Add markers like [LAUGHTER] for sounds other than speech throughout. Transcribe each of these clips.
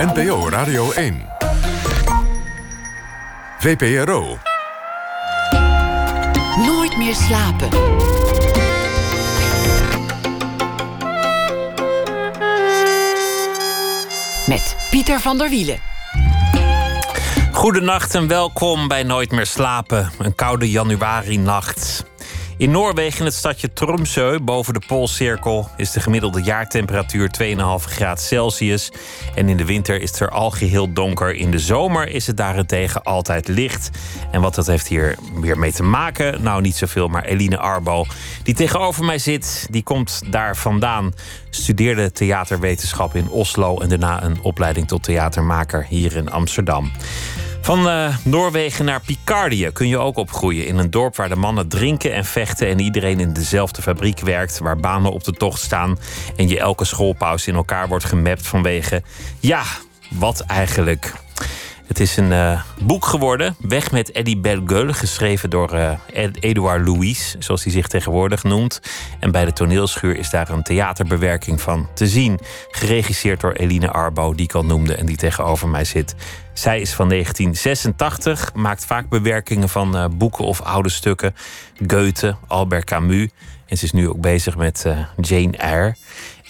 NPO Radio 1. VPRO. Nooit meer slapen. Met Pieter van der Wielen. Goedenacht en welkom bij Nooit meer slapen. Een koude januari-nacht. In Noorwegen, in het stadje Tromsø, boven de Poolcirkel, is de gemiddelde jaartemperatuur 2,5 graden Celsius. En in de winter is het er al geheel donker. In de zomer is het daarentegen altijd licht. En wat dat heeft hier weer mee te maken? Nou, niet zoveel, maar Eline Arbo, die tegenover mij zit, die komt daar vandaan. Studeerde theaterwetenschap in Oslo en daarna een opleiding tot theatermaker hier in Amsterdam. Van uh, Noorwegen naar Picardië kun je ook opgroeien. In een dorp waar de mannen drinken en vechten en iedereen in dezelfde fabriek werkt. Waar banen op de tocht staan en je elke schoolpauze in elkaar wordt gemapt vanwege. Ja, wat eigenlijk? Het is een uh, boek geworden, Weg met Eddie Belgueul, geschreven door uh, Edouard Louis, zoals hij zich tegenwoordig noemt. En bij de toneelschuur is daar een theaterbewerking van te zien, geregisseerd door Eline Arbo, die ik al noemde en die tegenover mij zit. Zij is van 1986, maakt vaak bewerkingen van uh, boeken of oude stukken. Goethe, Albert Camus. En ze is nu ook bezig met Jane Eyre.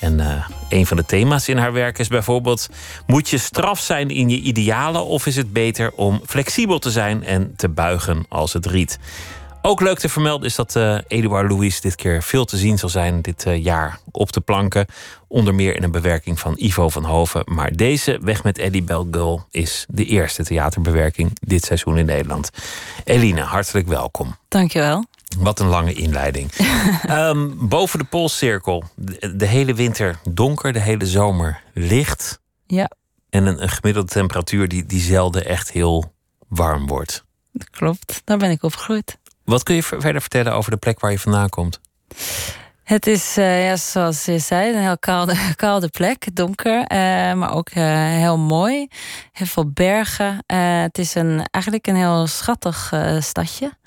En uh, een van de thema's in haar werk is bijvoorbeeld: moet je straf zijn in je idealen of is het beter om flexibel te zijn en te buigen als het riet? Ook leuk te vermelden is dat uh, Eduard Louis dit keer veel te zien zal zijn dit uh, jaar op de planken. Onder meer in een bewerking van Ivo van Hoven. Maar deze Weg met Eddie Belgul is de eerste theaterbewerking dit seizoen in Nederland. Eline, hartelijk welkom. Dankjewel. Wat een lange inleiding. um, [LAUGHS] boven de Poolcirkel, de, de, hele winter donker, de hele zomer licht. Ja. En een, een gemiddelde temperatuur die, die zelden echt heel warm wordt. Klopt, daar ben ik opgegroeid. Wat kun je verder vertellen over de plek waar je vandaan komt? Het is, uh, ja, zoals je zei, een heel koude, [LAUGHS] koude plek, donker, uh, maar ook uh, heel mooi. Heel veel bergen. het is een, eigenlijk een heel schattig stadje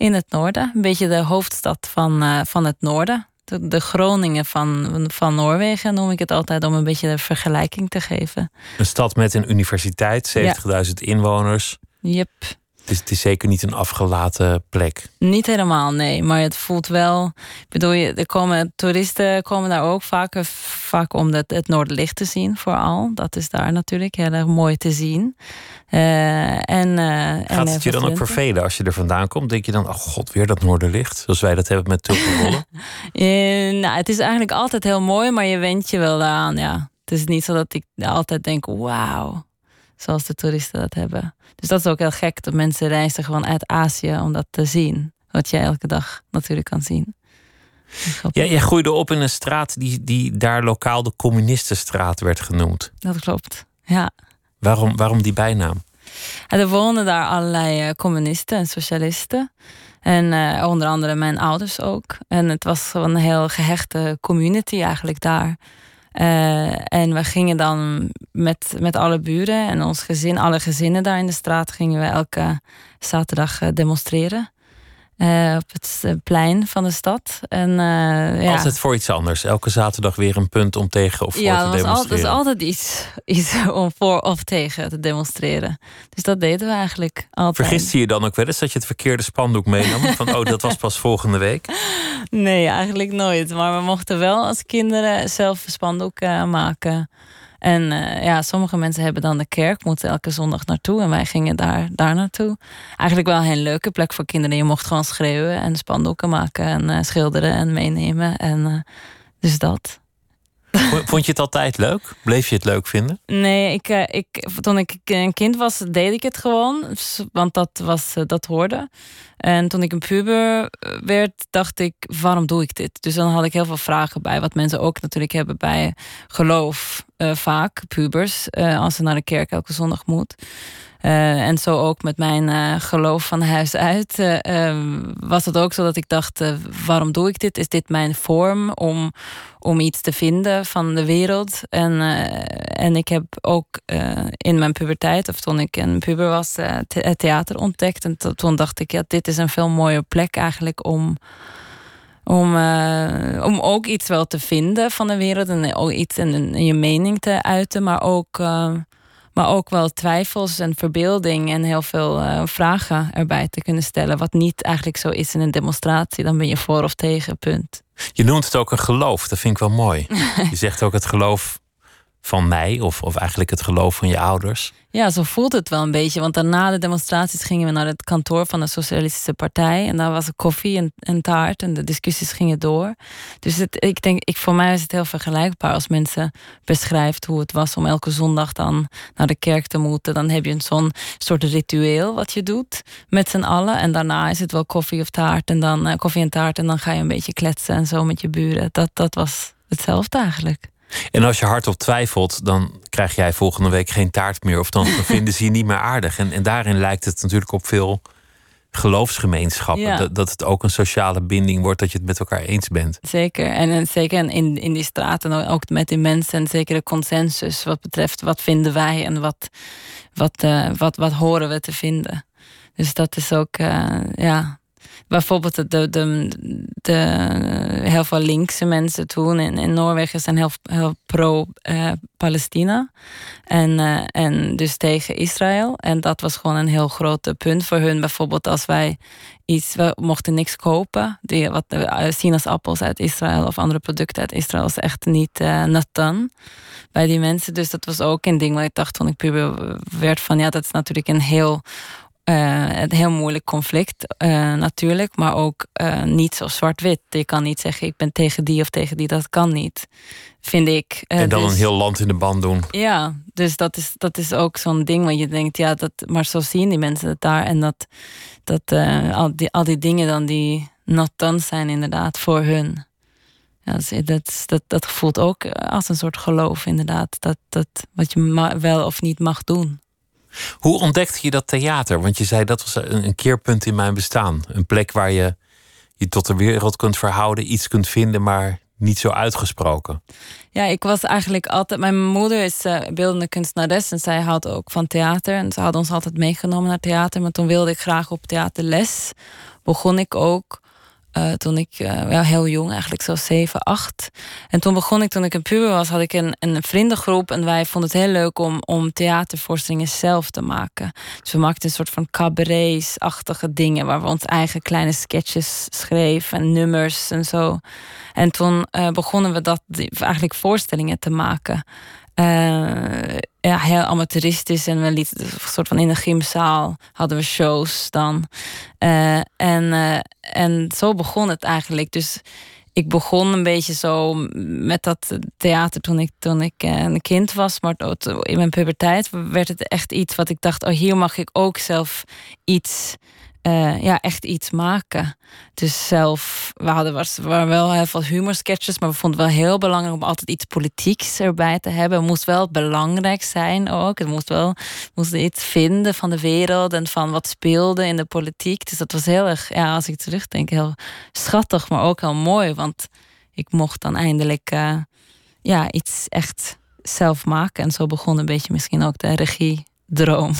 in het noorden. Een beetje de hoofdstad van, van het noorden. De, de, Groningen van, van Noorwegen noem ik het altijd om een beetje de vergelijking te geven. Een stad met een universiteit, 70.000 ja. inwoners. Yep. Dus het is zeker niet een afgelaten plek. Niet helemaal, nee. Maar het voelt wel. Ik bedoel, er komen toeristen komen daar ook vaak, vaak om het, het Noorderlicht te zien, vooral. Dat is daar natuurlijk heel erg mooi te zien. Uh, en, uh, Gaat het je dan ook vervelen als je er vandaan komt? Denk je dan, oh god, weer dat Noorderlicht? Zoals wij dat hebben met tulpenrollen? uh, [LAUGHS] nou, het is eigenlijk altijd heel mooi, maar je went je wel aan, ja. Het is niet zo dat ik altijd denk, wauw zoals de toeristen dat hebben. Dus dat is ook heel gek dat mensen reizen gewoon uit Azië om dat te zien. Wat jij elke dag natuurlijk kan zien. Ja, jij groeide op in een straat die, die daar lokaal de Communistenstraat werd genoemd. Dat klopt, ja. Waarom, waarom die bijnaam? er woonden daar allerlei communisten en socialisten. En uh, onder andere mijn ouders ook. En het was gewoon een heel gehechte community eigenlijk daar. Uh, en we gingen dan met, met alle buren en ons gezin, alle gezinnen daar in de straat, gingen we elke zaterdag demonstreren. Uh, op het plein van de stad. En, uh, ja. Altijd voor iets anders. Elke zaterdag weer een punt om tegen of voor ja, te demonstreren. Ja, dat is altijd iets, iets om voor of tegen te demonstreren. Dus dat deden we eigenlijk altijd. Vergiste je dan ook wel eens dat je het verkeerde spandoek meenam? [LAUGHS] van oh, dat was pas volgende week? Nee, eigenlijk nooit. Maar we mochten wel als kinderen zelf spandoek uh, maken. En uh, ja, sommige mensen hebben dan de kerk, moeten elke zondag naartoe. En wij gingen daar, daar naartoe. Eigenlijk wel een hele leuke plek voor kinderen. Je mocht gewoon schreeuwen en spandoeken maken en uh, schilderen en meenemen. En uh, dus dat. Vond je het altijd leuk? Bleef je het leuk vinden? Nee, ik, ik, toen ik een kind was, deed ik het gewoon. Want dat, was, dat hoorde. En toen ik een puber werd, dacht ik, waarom doe ik dit? Dus dan had ik heel veel vragen bij. Wat mensen ook natuurlijk hebben bij geloof. Vaak, pubers, als ze naar de kerk elke zondag moet. Uh, en zo ook met mijn geloof van huis uit. was het ook zo dat ik dacht, waarom doe ik dit? Is dit mijn vorm om, om iets te vinden van de wereld? En, en ik heb ook in mijn puberteit, of toen ik een puber was, het theater ontdekt. En toen dacht ik, ja, dit is een veel mooier plek eigenlijk om om, om ook iets wel te vinden van de wereld en ook iets in je mening te uiten, maar ook Maar ook wel twijfels en verbeelding en heel veel uh, vragen erbij te kunnen stellen. Wat niet eigenlijk zo is in een demonstratie. Dan ben je voor of tegen, punt. Je noemt het ook een geloof, dat vind ik wel mooi. [LAUGHS] je zegt ook het geloof van mij, of, of eigenlijk het geloof van je ouders. Ja, zo voelt het wel een beetje. Want daarna de demonstraties gingen we naar het kantoor van de Socialistische Partij. En daar was er koffie en, taart en de discussies gingen door. Dus ik denk, ik, voor mij is het heel vergelijkbaar als mensen beschrijft hoe het was om elke zondag dan naar de kerk te moeten. Dan heb je zo'n soort ritueel wat je doet met z'n allen. En daarna is het wel koffie of taart en dan uh, koffie en taart. En dan ga je een beetje kletsen en zo met je buren. Dat, dat was hetzelfde eigenlijk. En als je hardop twijfelt, dan krijg jij volgende week geen taart meer. Of dan [LAUGHS] vinden ze je niet meer aardig. En, en daarin lijkt het natuurlijk op veel geloofsgemeenschappen. Dat, dat, het ook een sociale binding wordt, dat je het met elkaar eens bent. Zeker. En, en zeker in, in die straten, ook met die mensen. En zeker de consensus wat betreft wat vinden wij en wat, wat, uh, wat, wat horen we te vinden. Dus dat is ook, uh, ja, bijvoorbeeld de, de, de, heel veel linkse mensen toen in, in Noorwegen zijn heel, heel pro-Palestina. en, uh, en dus tegen Israël. En dat was gewoon een heel groot punt voor hun. Bijvoorbeeld als wij iets, we mochten niks kopen. Die, wat, uh, sinaasappels uit Israël of andere producten uit Israël is echt niet uh, nat dan bij die mensen. Dus dat was ook een ding waar ik dacht toen ik puber werd van ja, dat is natuurlijk een heel uh, een heel moeilijk conflict uh, natuurlijk, maar ook uh, niet zo zwart-wit. Je kan niet zeggen ik ben tegen die of tegen die, dat kan niet, vind ik. en dan dus, een heel land in de band doen. Ja, dus dat is, dat is ook zo'n ding waar je denkt, ja, dat, maar zo zien die mensen het daar. En dat, dat al, die, al die dingen dan die not done zijn inderdaad voor hun. Ja, dat, dat, dat voelt ook als een soort geloof inderdaad, dat, dat wat je wel of niet mag doen. Hoe ontdekte je dat theater? Want je zei dat was een, keerpunt in mijn bestaan. Een plek waar je je tot de wereld kunt verhouden, iets kunt vinden, maar niet zo uitgesproken. Ja, ik was eigenlijk altijd. Mijn moeder is uh, beeldende kunstenares en zij houdt ook van theater. En ze had ons altijd meegenomen naar theater. Maar toen wilde ik graag op theaterles. Begon ik ook uh, toen ik ja, heel jong, eigenlijk zo 7, 8. En toen begon ik, toen ik een puber was, had ik een, een vriendengroep. En wij vonden het heel leuk om, om theatervoorstellingen zelf te maken. Dus we maakten een soort van cabarets-achtige dingen. Waar we ons eigen kleine sketches schreven en nummers en zo. En toen uh, begonnen we dat, eigenlijk voorstellingen te maken. Ja, heel amateuristisch. En we lieten een soort van in de gymzaal hadden we shows dan. Uh, en, uh, en zo begon het eigenlijk. Dus ik begon een beetje zo met dat theater toen ik, toen ik een kind was. Maar in mijn puberteit werd het echt iets wat ik dacht: oh, hier mag ik ook zelf iets uh, ja, echt iets maken. Dus zelf, we hadden was, waren wel heel veel humorsketches, maar we vonden het wel heel belangrijk om altijd iets politieks erbij te hebben. Het moest wel belangrijk zijn ook. Het moest wel moest iets vinden van de wereld en van wat speelde in de politiek. Dus dat was heel erg, ja, als ik terugdenk, heel schattig, maar ook heel mooi. Want ik mocht dan eindelijk uh, ja, iets echt zelf maken. En zo begon een beetje misschien ook de regie droom.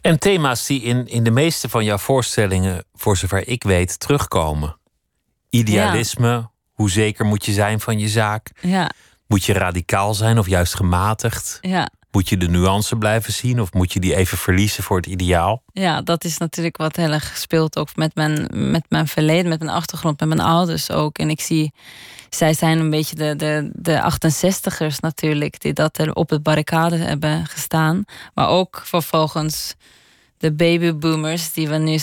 En thema's die in, in de meeste van jouw voorstellingen, voor zover ik weet, terugkomen. Idealisme, hoe zeker moet je zijn van je zaak? Ja. Moet je radicaal zijn of juist gematigd? Ja. Moet je de nuance blijven zien of moet je die even verliezen voor het ideaal? Ja, dat is natuurlijk wat heel erg gespeeld ook met mijn, met mijn verleden, met mijn achtergrond, met mijn ouders ook. En ik zie zij zijn een beetje de, de, de 68ers natuurlijk, die dat er op het barricade hebben gestaan. Maar ook vervolgens de babyboomers, die we nu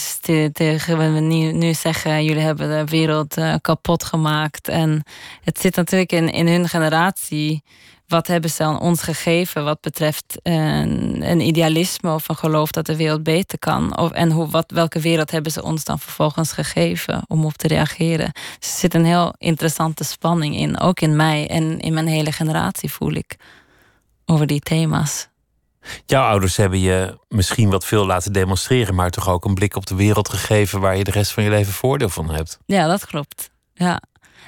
tegen we nu, zeggen: jullie hebben de wereld uh, kapot gemaakt. En het zit natuurlijk in, in hun generatie wat hebben ze aan ons gegeven wat betreft een, een, idealisme of een geloof dat de wereld beter kan? Of, en hoe, wat, welke wereld hebben ze ons dan vervolgens gegeven om op te reageren? Dus er zit een heel interessante spanning in, ook in mij en in mijn hele generatie voel ik over die thema's. Jouw ouders hebben je misschien wat veel laten demonstreren, maar toch ook een blik op de wereld gegeven waar je de rest van je leven voordeel van hebt. Ja, dat klopt. Ja,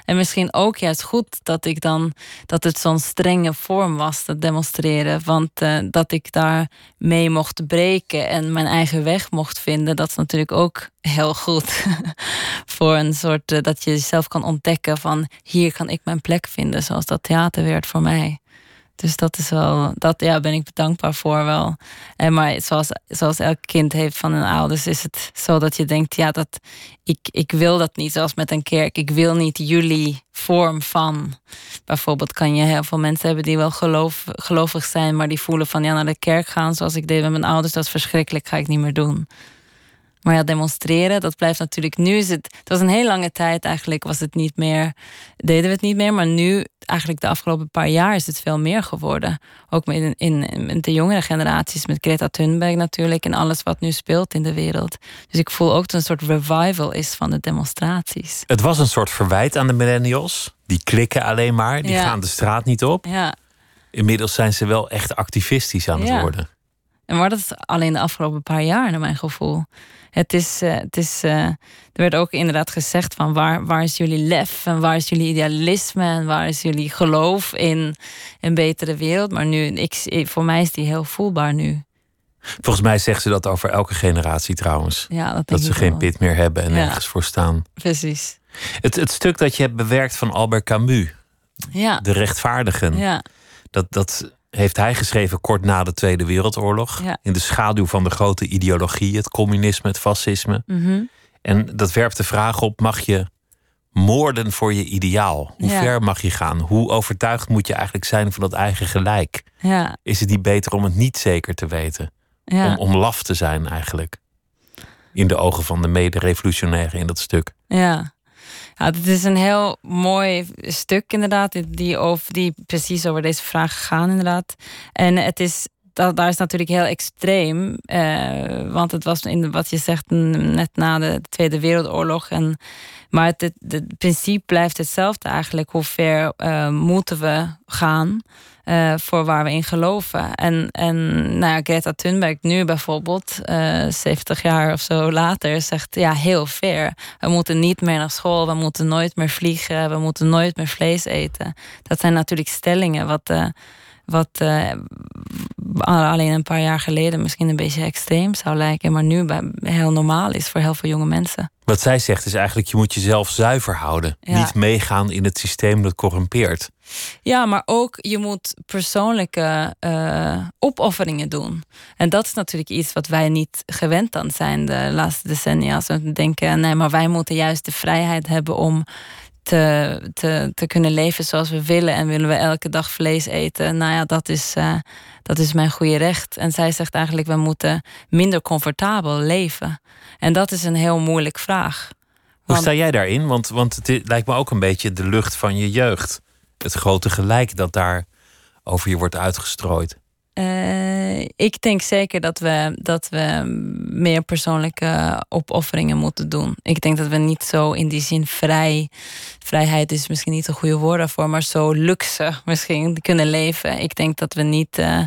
en misschien ook juist goed dat ik dan dat het zo'n strenge vorm was, dat demonstreren. Want uh, dat ik daar mee mocht breken en mijn eigen weg mocht vinden, dat is natuurlijk ook heel goed. [LAUGHS] voor een soort uh, dat je jezelf kan ontdekken van hier kan ik mijn plek vinden, zoals dat theater werd voor mij. Dus dat is wel, dat ja, ben ik dankbaar voor wel. En maar zoals, zoals elk kind heeft van hun ouders, is het zo dat je denkt, ja, dat ik, ik wil dat niet, zoals met een kerk. Ik wil niet jullie vorm van. Bijvoorbeeld kan je heel veel mensen hebben die wel geloof, gelovig zijn, maar die voelen van ja, naar de kerk gaan zoals ik deed met mijn ouders, dat is verschrikkelijk, ga ik niet meer doen. Maar ja, demonstreren, dat blijft natuurlijk. Nu is het. Het was een hele lange tijd eigenlijk, was het niet meer. Deden we het niet meer. Maar nu, eigenlijk de afgelopen paar jaar, is het veel meer geworden. Ook in, in, in de jongere generaties, met Greta Thunberg natuurlijk. En alles wat nu speelt in de wereld. Dus ik voel ook dat een soort revival is van de demonstraties. Het was een soort verwijt aan de millennials. Die klikken alleen maar, die Ja. gaan de straat niet op. Ja. Inmiddels zijn ze wel echt activistisch aan het Ja. worden. En maar dat is alleen de afgelopen paar jaar, naar mijn gevoel. Het is, eh, het is, eh, er werd ook inderdaad gezegd van waar, waar is jullie lef en waar is jullie idealisme en waar is jullie geloof in een betere wereld. Maar nu, ik, voor mij is die heel voelbaar nu. Volgens mij zeggen ze dat over elke generatie trouwens. Ja, dat, ze geen wel. pit meer hebben en Ja. ergens voor staan. Precies. Het, het stuk dat je hebt bewerkt van Albert Camus, Ja, De Rechtvaardigen, ja, dat, dat heeft hij geschreven kort na de Tweede Wereldoorlog. Ja. In de schaduw van de grote ideologie, het communisme, het fascisme. mhm. En dat werpt de vraag op: mag je moorden voor je ideaal? Hoe Ja. ver mag je gaan? Hoe overtuigd moet je eigenlijk zijn van dat eigen gelijk? ja, Is het niet beter om het niet zeker te weten? Om, om laf te zijn eigenlijk? In de ogen van de mede-revolutionairen in dat stuk. ja. Ja, het is een heel mooi stuk inderdaad, die- over, die precies over deze vraag gaan inderdaad. En het is, dat, daar is natuurlijk heel extreem, eh, want het was in wat je zegt net na de Tweede Wereldoorlog. En, maar het, het, het principe blijft hetzelfde eigenlijk. Hoe ver eh, moeten we gaan eh, voor waar we in geloven? En, en nou Greta Thunberg nu bijvoorbeeld, eh 70 jaar of zo later, zegt ja, heel ver. We moeten niet meer naar school, we moeten nooit meer vliegen, we moeten nooit meer vlees eten. Dat zijn natuurlijk stellingen wat, eh, wat alleen een paar jaar geleden misschien een beetje extreem zou lijken, maar nu heel normaal is voor heel veel jonge mensen. Wat zij zegt is eigenlijk: je moet jezelf zuiver houden. Ja. Niet meegaan in het systeem dat corrumpeert. Ja, maar ook je moet persoonlijke eh, opofferingen doen. En dat is natuurlijk iets wat wij niet gewend aan zijn de laatste decennia. Als we denken, nee, maar wij moeten juist de vrijheid hebben om te, te, te kunnen leven zoals we willen. En willen we elke dag vlees eten? Nou ja, dat is, eh, dat is mijn goede recht. En zij zegt eigenlijk, we moeten minder comfortabel leven. En dat is een heel moeilijk vraag. Hoe sta jij daarin? Want, want het lijkt me ook een beetje de lucht van je jeugd. Het grote gelijk dat daar over je wordt uitgestrooid. Eh, ik denk zeker dat we, dat we meer persoonlijke opofferingen moeten doen. Ik denk dat we niet zo in die zin vrij, vrijheid is misschien niet een goede woord daarvoor, maar zo luxe misschien kunnen leven. Ik denk dat we niet eh,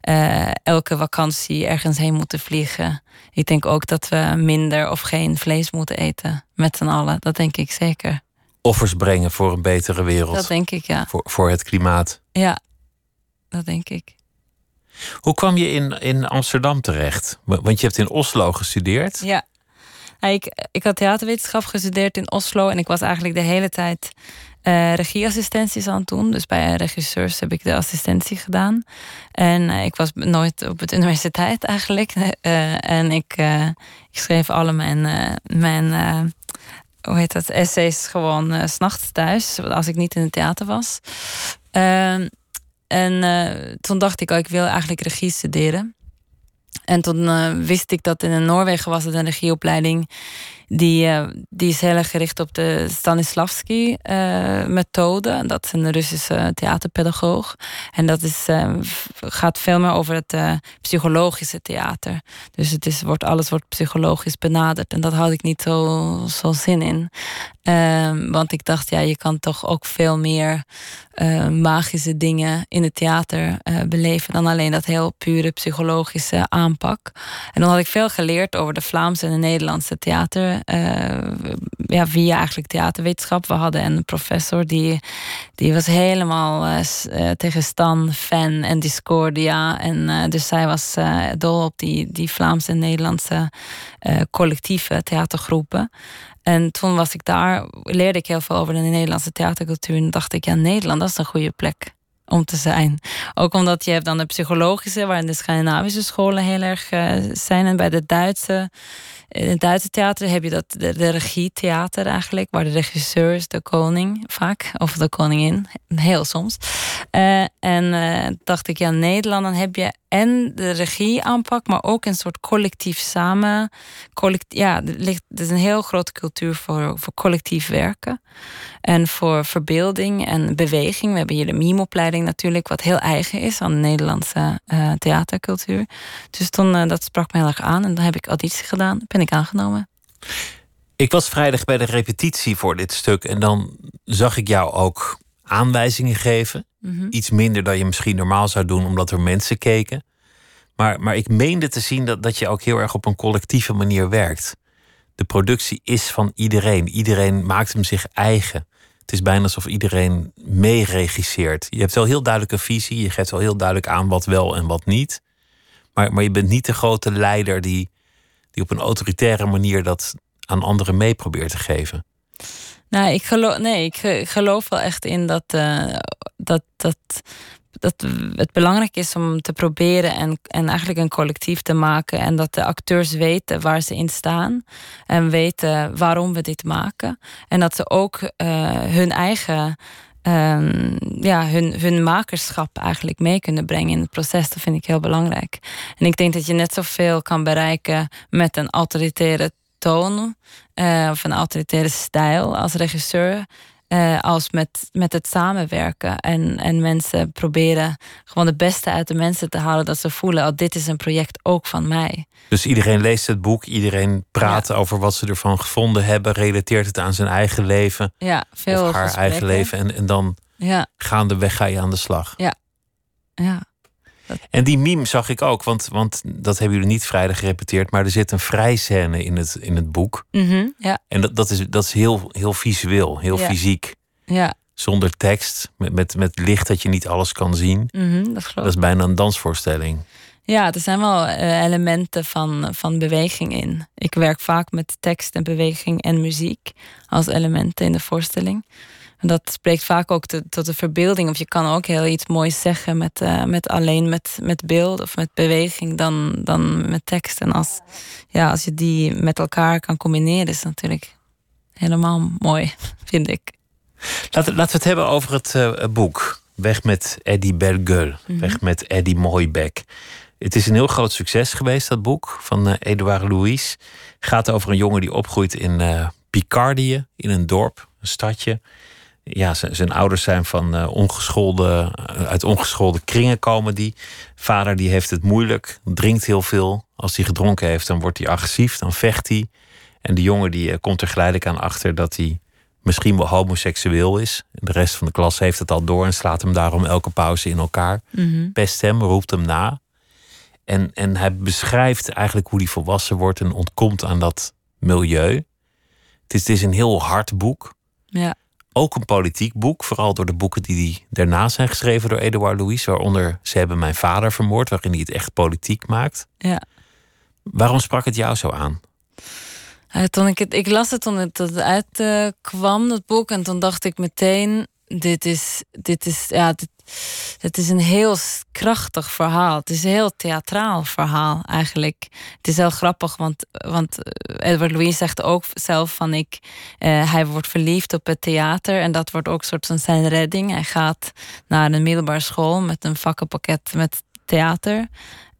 eh, elke vakantie ergens heen moeten vliegen. Ik denk ook dat we minder of geen vlees moeten eten met z'n allen. Dat denk ik zeker. Offers brengen voor een betere wereld. Dat denk ik, ja. voor, voor het klimaat. Ja, dat denk ik. Hoe kwam je in, in Amsterdam terecht? Wa- Want je hebt in Oslo gestudeerd. Ja. Ik, ik had theaterwetenschap gestudeerd in Oslo en ik was eigenlijk de hele tijd eh, regieassistenties aan het doen. Dus bij regisseurs heb ik de assistentie gedaan. En eh, ik was nooit op het [LAUGHS] universiteit eigenlijk. Eh, en ik, ik schreef alle mijn, mijn hoe heet dat, essays gewoon 's s'nachts thuis, als ik niet in het theater was. En eh, toen dacht ik, oh, ik wil eigenlijk regie studeren. En toen eh, wist ik dat in Noorwegen was het een regieopleiding. Die, eh, die is heel erg gericht op de Stanislavski-methode. dat is een Russische theaterpedagoog. En dat is, gaat veel meer over het psychologische theater. Dus het is, wordt, alles wordt psychologisch benaderd. En dat had ik niet zo, zo zin in. Ehm, want ik dacht, ja, je kan toch ook veel meer eh, magische dingen in het theater eh, beleven dan alleen dat heel pure psychologische aanpak. En dan had ik veel geleerd over de Vlaamse en de Nederlandse theater. eh, ja, via eigenlijk theaterwetenschap. We hadden een professor die, die was helemaal tegen Stan, fan en Discordia. En dus zij was dol op die, die Vlaamse en Nederlandse collectieve theatergroepen. En toen was ik daar, leerde ik heel veel over de Nederlandse theatercultuur. En dacht ik, ja, Nederland, dat is een goede plek om te zijn. Ook omdat je hebt dan de psychologische, waar de Scandinavische scholen heel erg uh, zijn. En bij de Duitse in het Duitse theater heb je dat, de, de regietheater eigenlijk, waar de regisseur is de koning vaak, of de koningin, heel soms. Uh, en dacht ik, ja, Nederland, dan heb je en de regie aanpak, maar ook een soort collectief samen. Collect, ja, er, is een heel grote cultuur voor, voor collectief werken. En voor verbeelding en beweging. We hebben hier de mimopleiding natuurlijk, wat heel eigen is aan de Nederlandse uh, theatercultuur. Dus toen, dat sprak me heel erg aan. En dan heb ik auditie gedaan, ben ik aangenomen. Ik was vrijdag bij de repetitie voor dit stuk. En dan zag ik jou ook aanwijzingen geven. Mhm. Iets minder dan je misschien normaal zou doen, omdat er mensen keken. Maar, maar ik meende te zien dat, dat je ook heel erg op een collectieve manier werkt. De productie is van iedereen. Iedereen maakt hem zich eigen. Het is bijna alsof iedereen meeregisseert. Je hebt wel heel duidelijk een visie. Je geeft wel heel duidelijk aan wat wel en wat niet. Maar, maar je bent niet de grote leider die, die op een autoritaire manier dat aan anderen mee probeert te geven. Nou, ik geloof, nee, ik geloof wel echt in dat, uh, dat, dat, dat het belangrijk is om te proberen en, en eigenlijk een collectief te maken. En dat de acteurs weten waar ze in staan en weten waarom we dit maken. En dat ze ook uh, hun eigen. Um, ja, hun, hun makerschap eigenlijk mee kunnen brengen in het proces. Dat vind ik heel belangrijk. En ik denk dat je net zoveel kan bereiken met een autoritaire toon uh, of een autoritaire stijl als regisseur. Uh, als met, met het samenwerken. En, en mensen proberen gewoon het beste uit de mensen te halen. Dat ze voelen, oh, dit is een project ook van mij. Dus iedereen leest het boek, iedereen praat ja. over wat ze ervan gevonden hebben, relateert het aan zijn eigen leven. Ja, veel of haar gesprekken. eigen leven. En, en dan ja. gaandeweg ga je aan de slag. Ja. ja. En die meme zag ik ook, want, want dat hebben jullie niet vrijdag gerepeteerd, maar er zit een vrijscène in het, in het boek. Mm -hmm, ja. En dat, dat is, dat is heel, heel visueel, heel ja. fysiek. Ja. Zonder tekst, met, met, met licht dat je niet alles kan zien. Mm -hmm, dat, dat, is bijna een dansvoorstelling. Ja, er zijn wel uh, elementen van, van beweging in. Ik werk vaak met tekst en beweging en muziek als elementen in de voorstelling. En dat spreekt vaak ook te, tot de verbeelding. Of je kan ook heel iets moois zeggen met, uh, met alleen met, met beeld of met beweging dan, dan met tekst. En als, ja, als je die met elkaar kan combineren, is natuurlijk helemaal mooi, [LAUGHS] vind ik. Laten, laten we het hebben over het uh, boek. Weg met Eddie Bergel. Mm -hmm. Weg met Eddie Mooibek. Het is een heel groot succes geweest, dat boek van uh, Edouard Louis. gaat over een jongen die opgroeit in Picardie, in een dorp, een stadje. Ja, zijn ouders zijn van uh, ongeschoolde, uit ongeschoolde kringen komen die. Vader die heeft het moeilijk, drinkt heel veel. Als hij gedronken heeft, dan wordt hij agressief, dan vecht hij. En de jongen die komt er geleidelijk aan achter dat hij misschien wel homoseksueel is. De rest van de klas heeft het al door en slaat hem daarom elke pauze in elkaar. Mm -hmm. Pest hem, roept hem na. En, en hij beschrijft eigenlijk hoe hij volwassen wordt en ontkomt aan dat milieu. Het is, het is een heel hard boek. Ja. Ook een politiek boek, vooral door de boeken die, die daarna zijn geschreven door Edouard Louis, waaronder Ze hebben mijn vader vermoord, waarin hij het echt politiek maakt. Ja. Waarom sprak het jou zo aan? Uh, toen ik, het, ik las het toen het uitkwam, uh, dat boek, en toen dacht ik meteen: dit is, dit is, ja, dit, het is een heel krachtig verhaal. Het is een heel theatraal verhaal eigenlijk. Het is heel grappig, want, want Edward Louis zegt ook zelf van ik, uh, hij wordt verliefd op het theater en dat wordt ook soort van zijn redding. Hij gaat naar een middelbare school met een vakkenpakket met theater.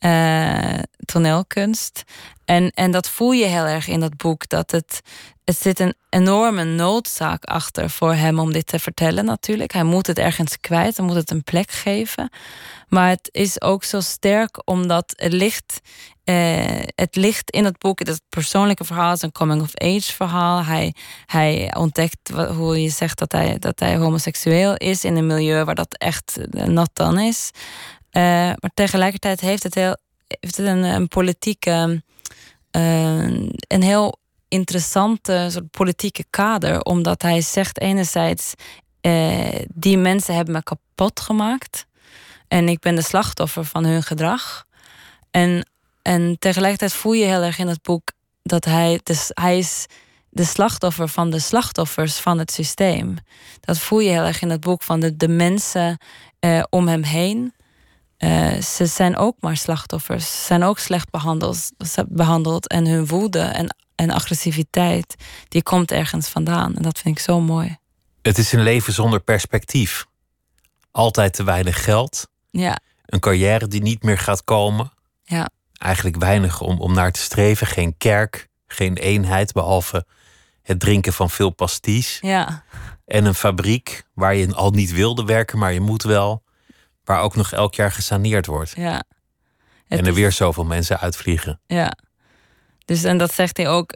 Uh, toneelkunst. En, en dat voel je heel erg in dat boek. Dat het, het zit een enorme noodzaak achter voor hem om dit te vertellen natuurlijk. Hij moet het ergens kwijt, hij moet het een plek geven. Maar het is ook zo sterk omdat het ligt, uh, het ligt in het boek. Het persoonlijke verhaal, is een coming-of-age verhaal. Hij, hij ontdekt hoe je zegt dat hij, dat hij homoseksueel is in een milieu waar dat echt nat dan is. Uh, maar tegelijkertijd heeft het, heel, heeft het een, een politieke, uh, een heel interessante soort politieke kader. Omdat hij zegt enerzijds, uh, die mensen hebben me kapot gemaakt. En ik ben de slachtoffer van hun gedrag. En, en tegelijkertijd voel je heel erg in het boek dat hij, dus hij is de slachtoffer van de slachtoffers van het systeem. Dat voel je heel erg in het boek van de, de mensen eh, om hem heen. Eh, ze zijn ook maar slachtoffers. Ze zijn ook slecht behandeld, behandeld. En hun woede en, en agressiviteit, die komt ergens vandaan. En dat vind ik zo mooi. Het is een leven zonder perspectief. Altijd te weinig geld. Ja. Een carrière die niet meer gaat komen. Ja. Eigenlijk weinig om, om naar te streven. Geen kerk, geen eenheid, behalve het drinken van veel pasties. Ja. En een fabriek waar je al niet wilde werken, maar je moet wel. Waar ook nog elk jaar gesaneerd wordt. Ja. en er weer zoveel mensen uitvliegen. Ja. Dus en dat zegt hij ook.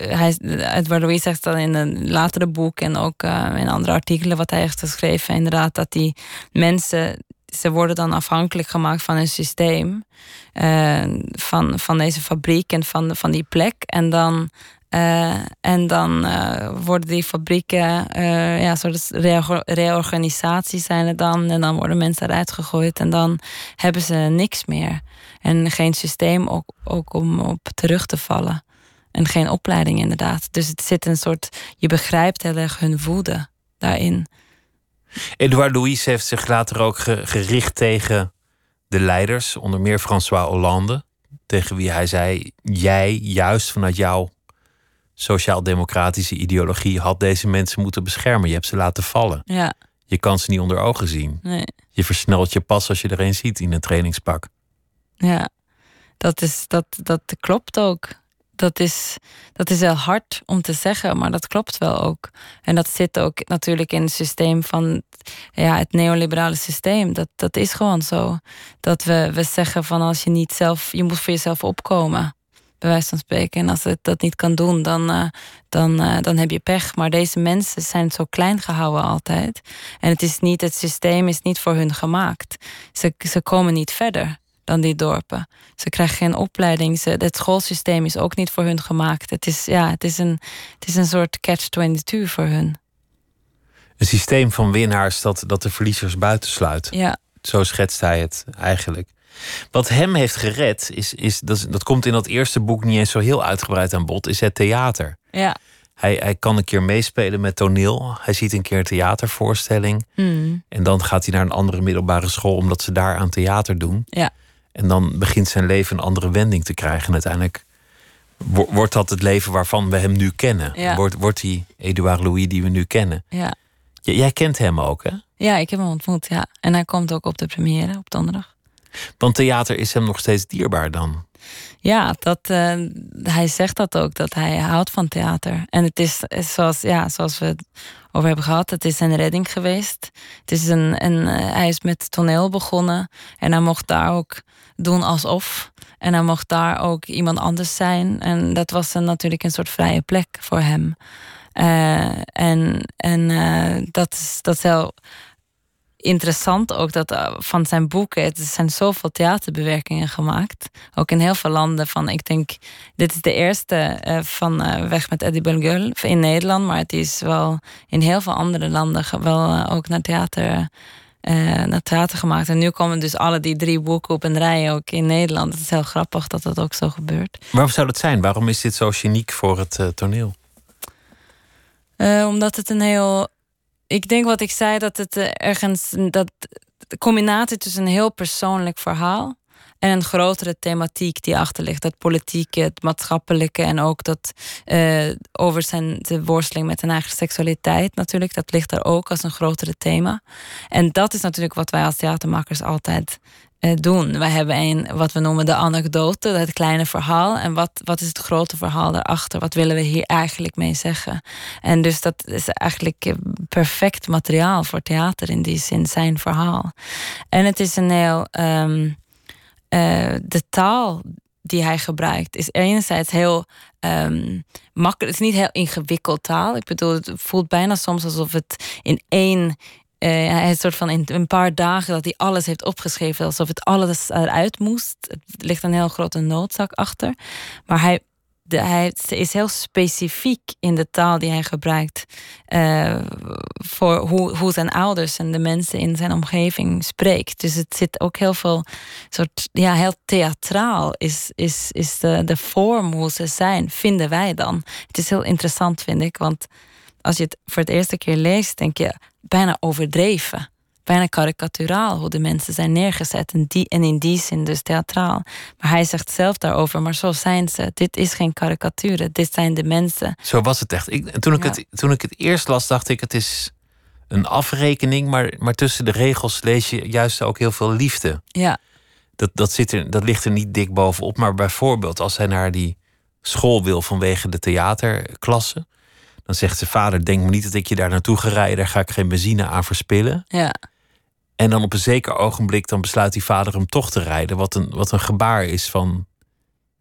Uh, hij, Edward Louis zegt dan in een latere boek en ook uh, in andere artikelen wat hij heeft geschreven, inderdaad, dat die mensen. Ze worden dan afhankelijk gemaakt van een systeem, uh, van, van deze fabriek en van, van die plek. En dan uh, en dan uh, worden die fabrieken, uh, ja, soort reorganisaties zijn er dan. En dan worden mensen eruit gegooid. En dan hebben ze niks meer. En geen systeem ook, ook om op terug te vallen. En geen opleiding inderdaad. Dus het zit een soort, je begrijpt heel erg hun woede daarin. Edouard Louis heeft zich later ook gericht tegen de leiders, onder meer François Hollande. Tegen wie hij zei: Jij, juist vanuit jouw sociaal-democratische ideologie had deze mensen moeten beschermen. Je hebt ze laten vallen. Ja. Je kan ze niet onder ogen zien. Nee. Je versnelt je pas als je er een ziet in een trainingspak. Ja, dat, is, dat, dat klopt ook. Dat is, dat is heel hard om te zeggen, maar dat klopt wel ook. En dat zit ook natuurlijk in het systeem van ja, het neoliberale systeem. Dat, dat is gewoon zo. Dat we, we zeggen van als je niet zelf, je moet voor jezelf opkomen bij wijze van spreken. En als het dat niet kan doen, dan, uh, dan, uh, dan heb je pech. Maar deze mensen zijn zo klein gehouden altijd. En het is niet, het systeem is niet voor hun gemaakt. Ze, ze komen niet verder dan die dorpen. Ze krijgen geen opleiding. Ze, het schoolsysteem is ook niet voor hun gemaakt. Het is, ja, het is, een, het is een soort catch-22 voor hun. Een systeem van winnaars dat, dat de verliezers buitensluit. Ja. Zo schetst hij het eigenlijk. Wat hem heeft gered, is, is, dat, dat komt in dat eerste boek niet eens zo heel uitgebreid aan bod, is het theater. Ja. Hij, hij kan een keer meespelen met toneel. Hij ziet een keer een theatervoorstelling. Hmm. En dan gaat hij naar een andere middelbare school omdat ze daar aan theater doen. Ja. En dan begint zijn leven een andere wending te krijgen. En uiteindelijk wordt dat het leven waarvan we hem nu kennen. Ja. Wordt, wordt die Edouard Louis die we nu kennen. Ja. J jij kent hem ook, hè? Ja, ik heb hem ontmoet, ja. En hij komt ook op de première op donderdag. Want theater is hem nog steeds dierbaar dan. Ja, dat, uh, hij zegt dat ook, dat hij houdt van theater. En het is, zoals, ja, zoals we het over hebben gehad, het is een redding geweest. Het is een, een, uh, hij is met toneel begonnen en hij mocht daar ook doen alsof. En hij mocht daar ook iemand anders zijn. En dat was een, natuurlijk een soort vrije plek voor hem. Uh, en en dat, is, dat is interessant ook dat uh, van zijn boeken. Er zijn zoveel theaterbewerkingen gemaakt. Ook in heel veel landen. Van, ik denk, dit is de eerste uh, van uh, Weg met Eddie Belgeul in Nederland. Maar het is wel in heel veel andere landen wel ook naar theater, naar theater gemaakt. En nu komen dus alle die drie boeken op een rij ook in Nederland. Het is heel grappig dat dat ook zo gebeurt. Waarom zou dat zijn? Waarom is dit zo geniek voor het toneel? omdat het een heel ik denk wat ik zei, dat het ergens. Dat de combinatie tussen een heel persoonlijk verhaal. en een grotere thematiek die achter ligt. Dat politieke, het maatschappelijke en ook dat. Uh, over zijn de worsteling met zijn eigen seksualiteit natuurlijk. Dat ligt er ook als een grotere thema. En dat is natuurlijk wat wij als theatermakers altijd doen. Wij hebben een, wat we noemen de anekdote, het kleine verhaal. En wat, wat is het grote verhaal daarachter? Wat willen we hier eigenlijk mee zeggen? En dus dat is eigenlijk perfect materiaal voor theater in die zin, zijn verhaal. En het is een heel. Um, uh, de taal die hij gebruikt is enerzijds heel um, makkelijk. Het is niet heel ingewikkeld taal. Ik bedoel, het voelt bijna soms alsof het in één hij is soort van in een paar dagen dat hij alles heeft opgeschreven, alsof het alles eruit moest. Het ligt een heel grote noodzak achter. Maar hij, de, hij is heel specifiek in de taal die hij gebruikt. Uh, voor hoe, hoe zijn ouders en de mensen in zijn omgeving spreekt. Dus het zit ook heel veel soort, ja, heel theatraal is, is, is de, de vorm hoe ze zijn, vinden wij dan. Het is heel interessant, vind ik, want als je het voor het eerste keer leest, denk je bijna overdreven. bijna karikaturaal hoe de mensen zijn neergezet. En, die, en in die zin dus theatraal. Maar hij zegt zelf daarover, maar zo zijn ze. Dit is geen karikatuur, dit zijn de mensen. Zo was het echt. Ik, toen, ik het, toen ik het eerst las, dacht ik, het is een afrekening. Maar, maar tussen de regels lees je juist ook heel veel liefde. Ja. Dat, dat, zit er, dat ligt er niet dik bovenop. Maar bijvoorbeeld als hij naar die school wil vanwege de theaterklasse. Dan zegt zijn vader: Denk me niet dat ik je daar naartoe ga rijden. Daar ga ik geen benzine aan verspillen. Ja. En dan op een zeker ogenblik dan besluit die vader hem toch te rijden. Wat een, wat een gebaar is van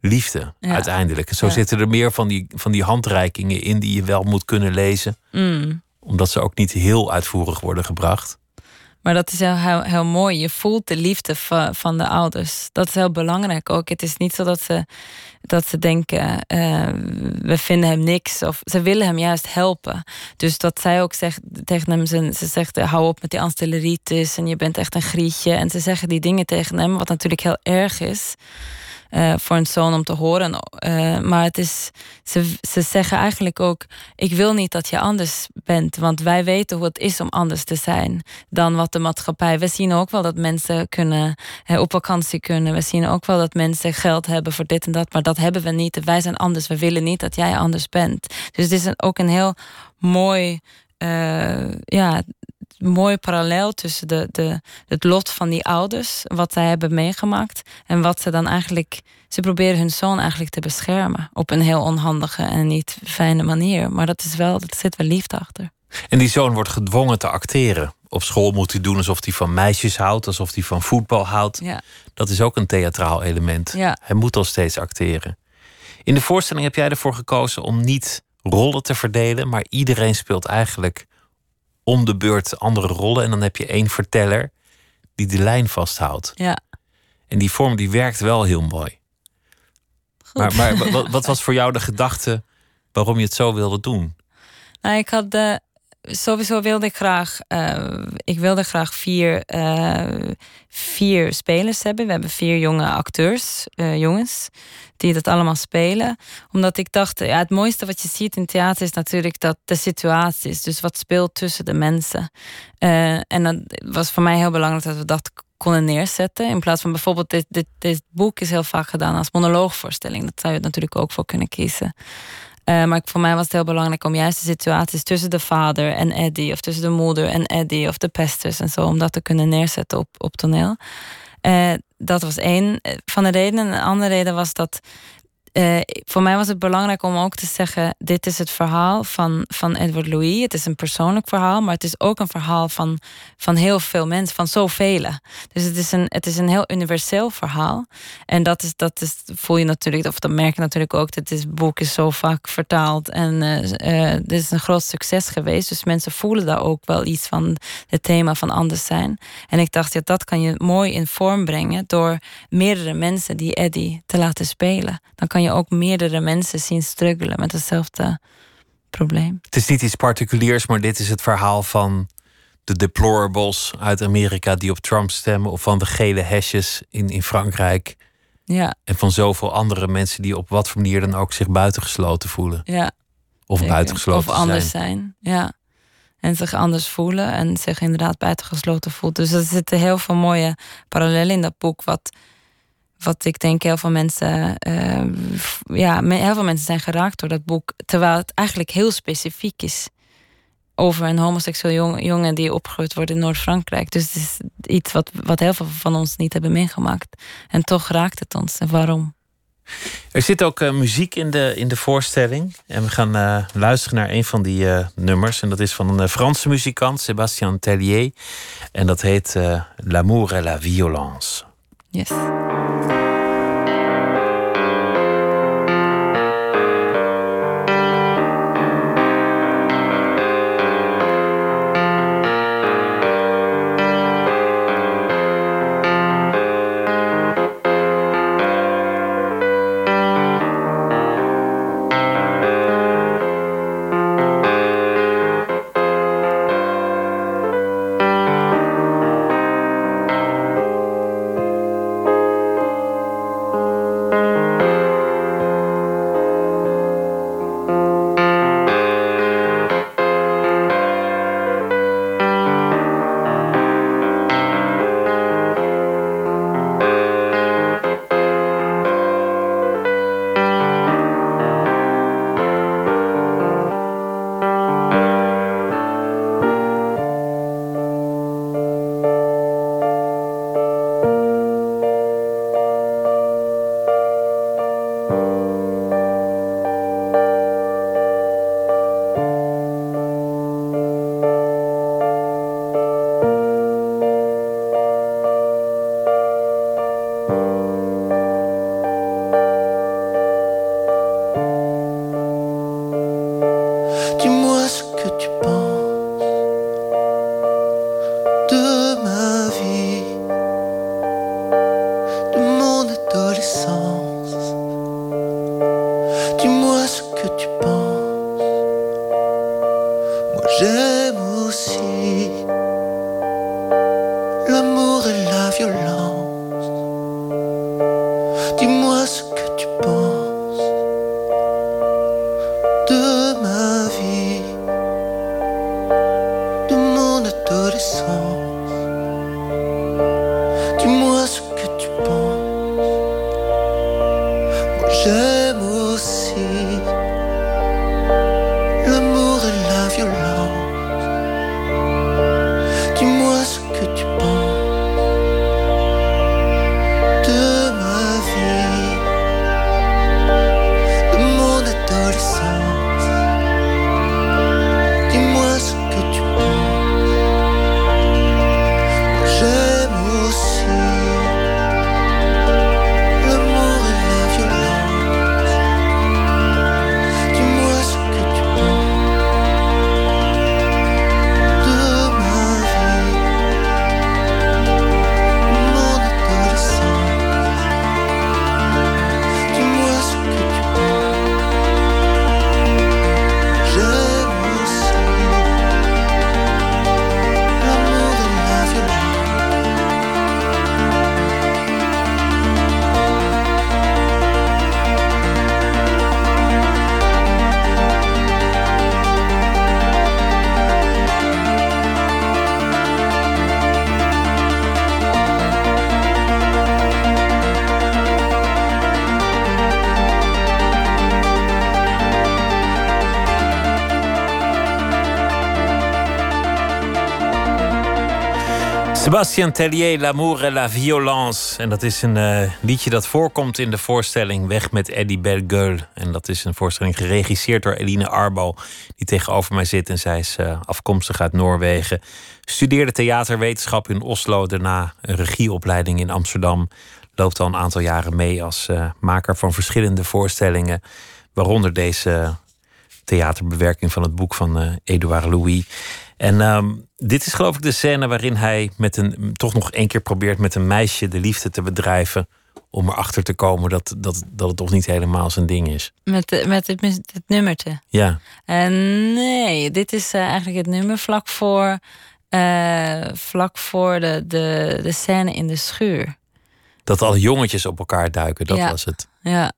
liefde uiteindelijk. Zo zitten er meer van die, van die handreikingen in die je wel moet kunnen lezen. Mm. Omdat ze ook niet heel uitvoerig worden gebracht. Maar dat is heel, heel, mooi. Je voelt de liefde van, van de ouders. Dat is heel belangrijk ook. Het is niet zo dat ze, dat ze denken, uh, we vinden hem niks. Of ze willen hem juist helpen. Dus dat zij ook zegt tegen hem, ze, ze zegt, hou op met die anstelleritis en je bent echt een grietje. En ze zeggen die dingen tegen hem, wat natuurlijk heel erg is. Uh, voor een zoon om te horen. Uh, maar het is, ze, ze zeggen eigenlijk ook: Ik wil niet dat je anders bent, want wij weten hoe het is om anders te zijn dan wat de maatschappij. We zien ook wel dat mensen kunnen op vakantie kunnen. We zien ook wel dat mensen geld hebben voor dit en dat, maar dat hebben we niet. Wij zijn anders. We willen niet dat jij anders bent. Dus het is ook een heel mooi. ja, mooi parallel tussen de, de, het lot van die ouders, wat zij hebben meegemaakt, en wat ze dan eigenlijk. Ze proberen hun zoon eigenlijk te beschermen op een heel onhandige en niet fijne manier. Maar dat is wel, dat zit wel liefde achter. En die zoon wordt gedwongen te acteren. Op school moet hij doen alsof hij van meisjes houdt, alsof hij van voetbal houdt. Ja. Dat is ook een theatraal element. Ja. Hij moet al steeds acteren. In de voorstelling heb jij ervoor gekozen om niet rollen te verdelen, maar iedereen speelt eigenlijk om de beurt andere rollen. En dan heb je één verteller die de lijn vasthoudt. Ja. En die vorm die werkt wel heel mooi. Maar, maar wat, wat, [LAUGHS] was voor jou de gedachte waarom je het zo wilde doen? Nou, ik had de, sowieso wilde ik graag, uh, ik wilde graag vier, uh, vier spelers hebben. We hebben vier jonge acteurs, uh, jongens, die dat allemaal spelen. Omdat ik dacht, ja, het mooiste wat je ziet in theater is natuurlijk dat de situatie is. Dus wat speelt tussen de mensen. en dat was voor mij heel belangrijk dat we dat konden neerzetten. In plaats van bijvoorbeeld, dit, dit, dit boek is heel vaak gedaan als monoloogvoorstelling. Dat zou je natuurlijk ook voor kunnen kiezen. Uh, maar voor mij was het heel belangrijk om juist de situaties tussen de vader en Eddie, of tussen de moeder en Eddie, of de pesters en zo, om dat te kunnen neerzetten op, op toneel. Uh, dat was één van de redenen. Een andere reden was dat uh, voor mij was het belangrijk om ook te zeggen: dit is het verhaal van, van Edward Louis. Het is een persoonlijk verhaal, maar het is ook een verhaal van, van heel veel mensen, van zoveel. Dus het is, een, het is een heel universeel verhaal. En dat, is, dat is, voel je natuurlijk, of dat merk je natuurlijk ook. Dat dit boek is zo vaak vertaald en uh, dit is een groot succes geweest. Dus mensen voelen daar ook wel iets van het thema van anders zijn. En ik dacht, ja, dat kan je mooi in vorm brengen door meerdere mensen die Eddie te laten spelen. Dan kan je je ook meerdere mensen zien struggelen met hetzelfde probleem. Het is niet iets particuliers, maar dit is het verhaal van de deplorables uit Amerika die op Trump stemmen, of van de gele hesjes in, in Frankrijk. Ja. En van zoveel andere mensen die op wat voor manier dan ook zich buitengesloten voelen. Ja. Of Zeker. buitengesloten Of anders zijn. Ja. En zich anders voelen en zich inderdaad buitengesloten voelt. Dus er zitten heel veel mooie parallellen in dat boek. Wat wat ik denk heel veel mensen, uh, ja, heel veel mensen zijn geraakt door dat boek, terwijl het eigenlijk heel specifiek is over een homoseksueel jongen die opgegroeid wordt in Noord-Frankrijk. Dus het is iets wat, wat heel veel van ons niet hebben meegemaakt. En toch raakt het ons. En waarom? Er zit ook uh, muziek in de, in de voorstelling. En we gaan uh, luisteren naar een van die nummers. En dat is van een Franse muzikant, Sébastien Tellier. En dat heet L'amour et la violence. Yes. Sébastien Tellier, L'amour et la violence. En dat is een eh, liedje dat voorkomt in de voorstelling Weg met Eddie Belgueul. En dat is een voorstelling geregisseerd door Eline Arbo, die tegenover mij zit. En zij is eh, afkomstig uit Noorwegen. Studeerde theaterwetenschap in Oslo, daarna een regieopleiding in Amsterdam. Loopt al een aantal jaren mee als eh, maker van verschillende voorstellingen. Waaronder deze theaterbewerking van het boek van Edouard Louis. En ehm, dit is geloof ik de scène waarin hij met een, toch nog één keer probeert met een meisje de liefde te bedrijven. Om erachter te komen dat, dat, dat het toch niet helemaal zijn ding is. Met, de- met het, het nummertje. Ja, En nee, dit is eh, eigenlijk het nummer vlak voor, eh, vlak voor de, de, de scène in de schuur. dat alle jongetjes op elkaar duiken, dat Ja. was het. Ja,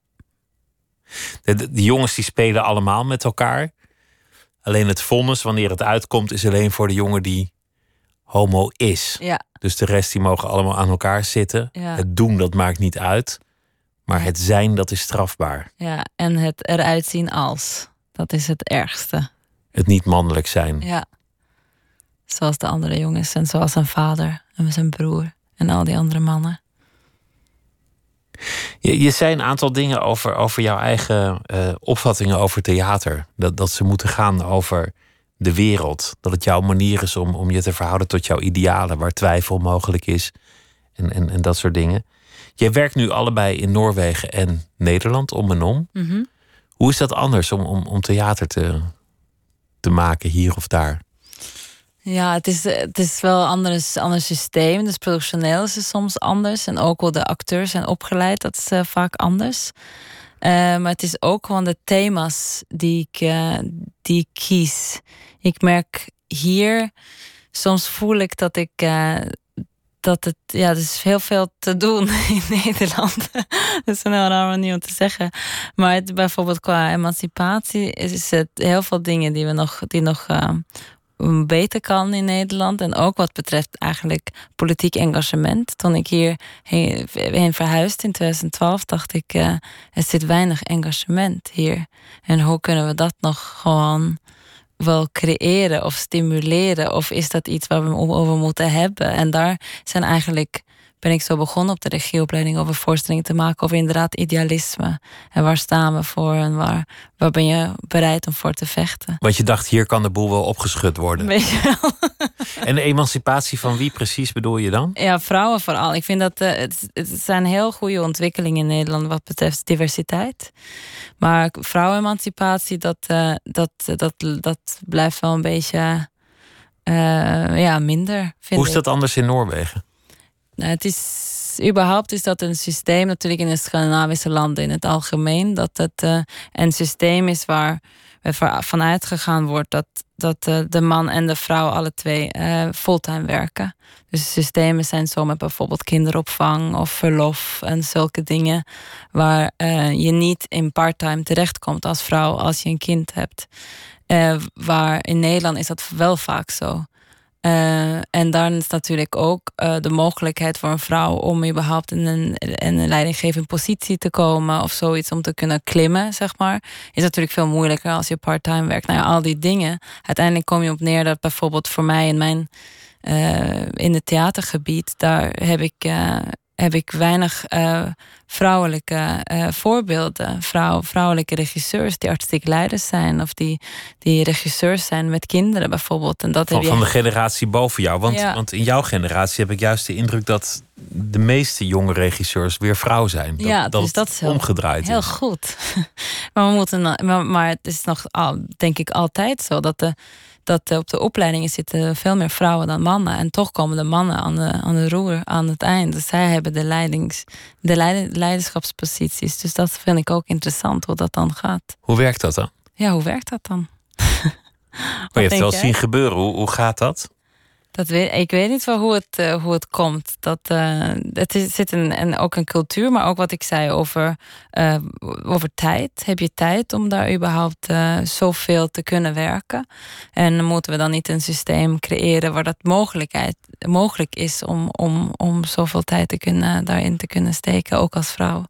De, de- jongens die spelen allemaal met elkaar. Alleen het vonnis, wanneer het uitkomt, is alleen voor de jongen die homo is. ja, Dus de rest die mogen allemaal aan elkaar zitten. Ja. Het doen, dat maakt niet uit. Maar het zijn, dat is strafbaar. ja. En het eruit zien als. Dat is het ergste. Het niet mannelijk zijn. Ja. Zoals de andere jongens en zoals zijn vader en zijn broer en al die andere mannen. Je, je zei een aantal dingen over, over jouw eigen eh, opvattingen over theater. Dat, dat ze moeten gaan over de wereld. Dat het jouw manier is om, om je te verhouden tot jouw idealen, waar twijfel mogelijk is. En, en, en dat soort dingen. Jij werkt nu allebei in Noorwegen en Nederland om en om. Mhm. Hoe is dat anders om, om, om theater te, te maken hier of daar? Ja, het is, het is wel een ander, ander systeem. Dus productioneel is het soms anders. En ook hoe de acteurs zijn opgeleid, dat is eh, vaak anders. Eh, maar het is ook gewoon de thema's die ik, eh, die kies. Ik merk hier, soms voel ik dat ik. dat het, ja, er is heel veel te doen [LAUGHS] in Nederland. [LAUGHS] dat is een heel raar manier om te zeggen. Maar het, bijvoorbeeld qua emancipatie is het heel veel dingen die we nog, die nog beter kan in Nederland. En ook wat betreft eigenlijk politiek engagement. Toen ik hier heen, verhuisde in 2012, dacht ik, eh, er zit weinig engagement hier. En hoe kunnen we dat nog gewoon wel creëren of stimuleren? Of is dat iets waar we over moeten hebben? En daar zijn eigenlijk ben ik zo begonnen op de regieopleiding over voorstellingen te maken over inderdaad idealisme. En waar staan we voor en waar, waar ben je bereid om voor te vechten? Want je dacht, hier kan de boel wel opgeschud worden. Weet je wel? [LAUGHS] En de emancipatie van wie precies bedoel je dan? Ja, vrouwen vooral. Ik vind dat eh, het, het zijn heel goede ontwikkelingen in Nederland wat betreft diversiteit. Maar vrouwenemancipatie, dat, eh, dat, dat, dat blijft wel een beetje eh, ja, minder. Vind Hoe is ik. dat anders in Noorwegen? Het is überhaupt is dat een systeem, natuurlijk in de Scandinavische landen in het algemeen, dat het eh, een systeem is waar vanuit gegaan wordt dat, dat eh, de man en de vrouw alle twee uh, fulltime werken. Dus systemen zijn zo met bijvoorbeeld kinderopvang of verlof en zulke dingen, waar je niet in parttime terechtkomt als vrouw als je een kind hebt. waar in Nederland is dat wel vaak zo. Uh, en dan is natuurlijk ook uh, de mogelijkheid voor een vrouw om überhaupt in een, in een leidinggevende positie te komen of zoiets om te kunnen klimmen, zeg maar. Is natuurlijk veel moeilijker als je parttime werkt. Nou ja, al die dingen. Uiteindelijk kom je op neer dat bijvoorbeeld voor mij in mijn uh, in het theatergebied, daar heb ik heb ik weinig uh, vrouwelijke uh, voorbeelden. Vrouw, vrouwelijke regisseurs die artistiek leiders zijn. Of die, die regisseurs zijn met kinderen bijvoorbeeld. En dat van, heb je... van de generatie boven jou. Want, Ja. want in jouw generatie heb ik juist de indruk dat de meeste jonge regisseurs weer vrouw zijn. Dat, Ja, dat dus het dat is heel- omgedraaid Heel is. goed. [LAUGHS] maar, we moeten, na- maar, maar het is nog, denk ik, altijd zo dat, de, dat de- op de opleidingen zitten veel meer vrouwen dan mannen. En toch komen de mannen aan de, aan de roer aan het eind. Dus zij hebben de, leidings, de leid- leiderschapsposities. Dus dat vind ik ook interessant hoe dat dan gaat. Hoe werkt dat dan? Ja, hoe werkt dat dan? [LAUGHS] Maar je hebt het wel zien gebeuren. Hoe, hoe gaat dat? Dat weet, ik weet niet wel hoe het, eh, hoe het komt. Dat, eh, het is, zit een, en ook een cultuur, maar ook wat ik zei over, eh, over tijd. Heb je tijd om daar überhaupt zoveel te kunnen werken? En moeten we dan niet een systeem creëren waar dat mogelijkheid, mogelijk is om, om, om zoveel tijd te kunnen, daarin te kunnen steken, ook als vrouw?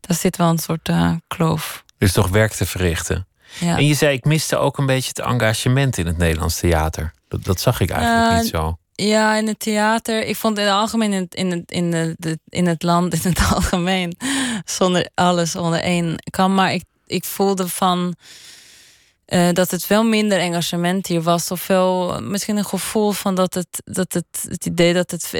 Daar zit wel een soort kloof. Is toch werk te verrichten. Ja. En je zei, ik miste ook een beetje het engagement in het Nederlands theater. Dat, dat zag ik eigenlijk Eh, niet zo. Ja, in het theater. Ik vond in het algemeen in het, in het, in de, de- in het land, [LAUGHS] in het algemeen, zonder alles onder één kan. Maar ik, ik voelde van eh, dat het wel minder engagement hier was. Of wel misschien een gevoel van dat het, dat het, het idee dat het,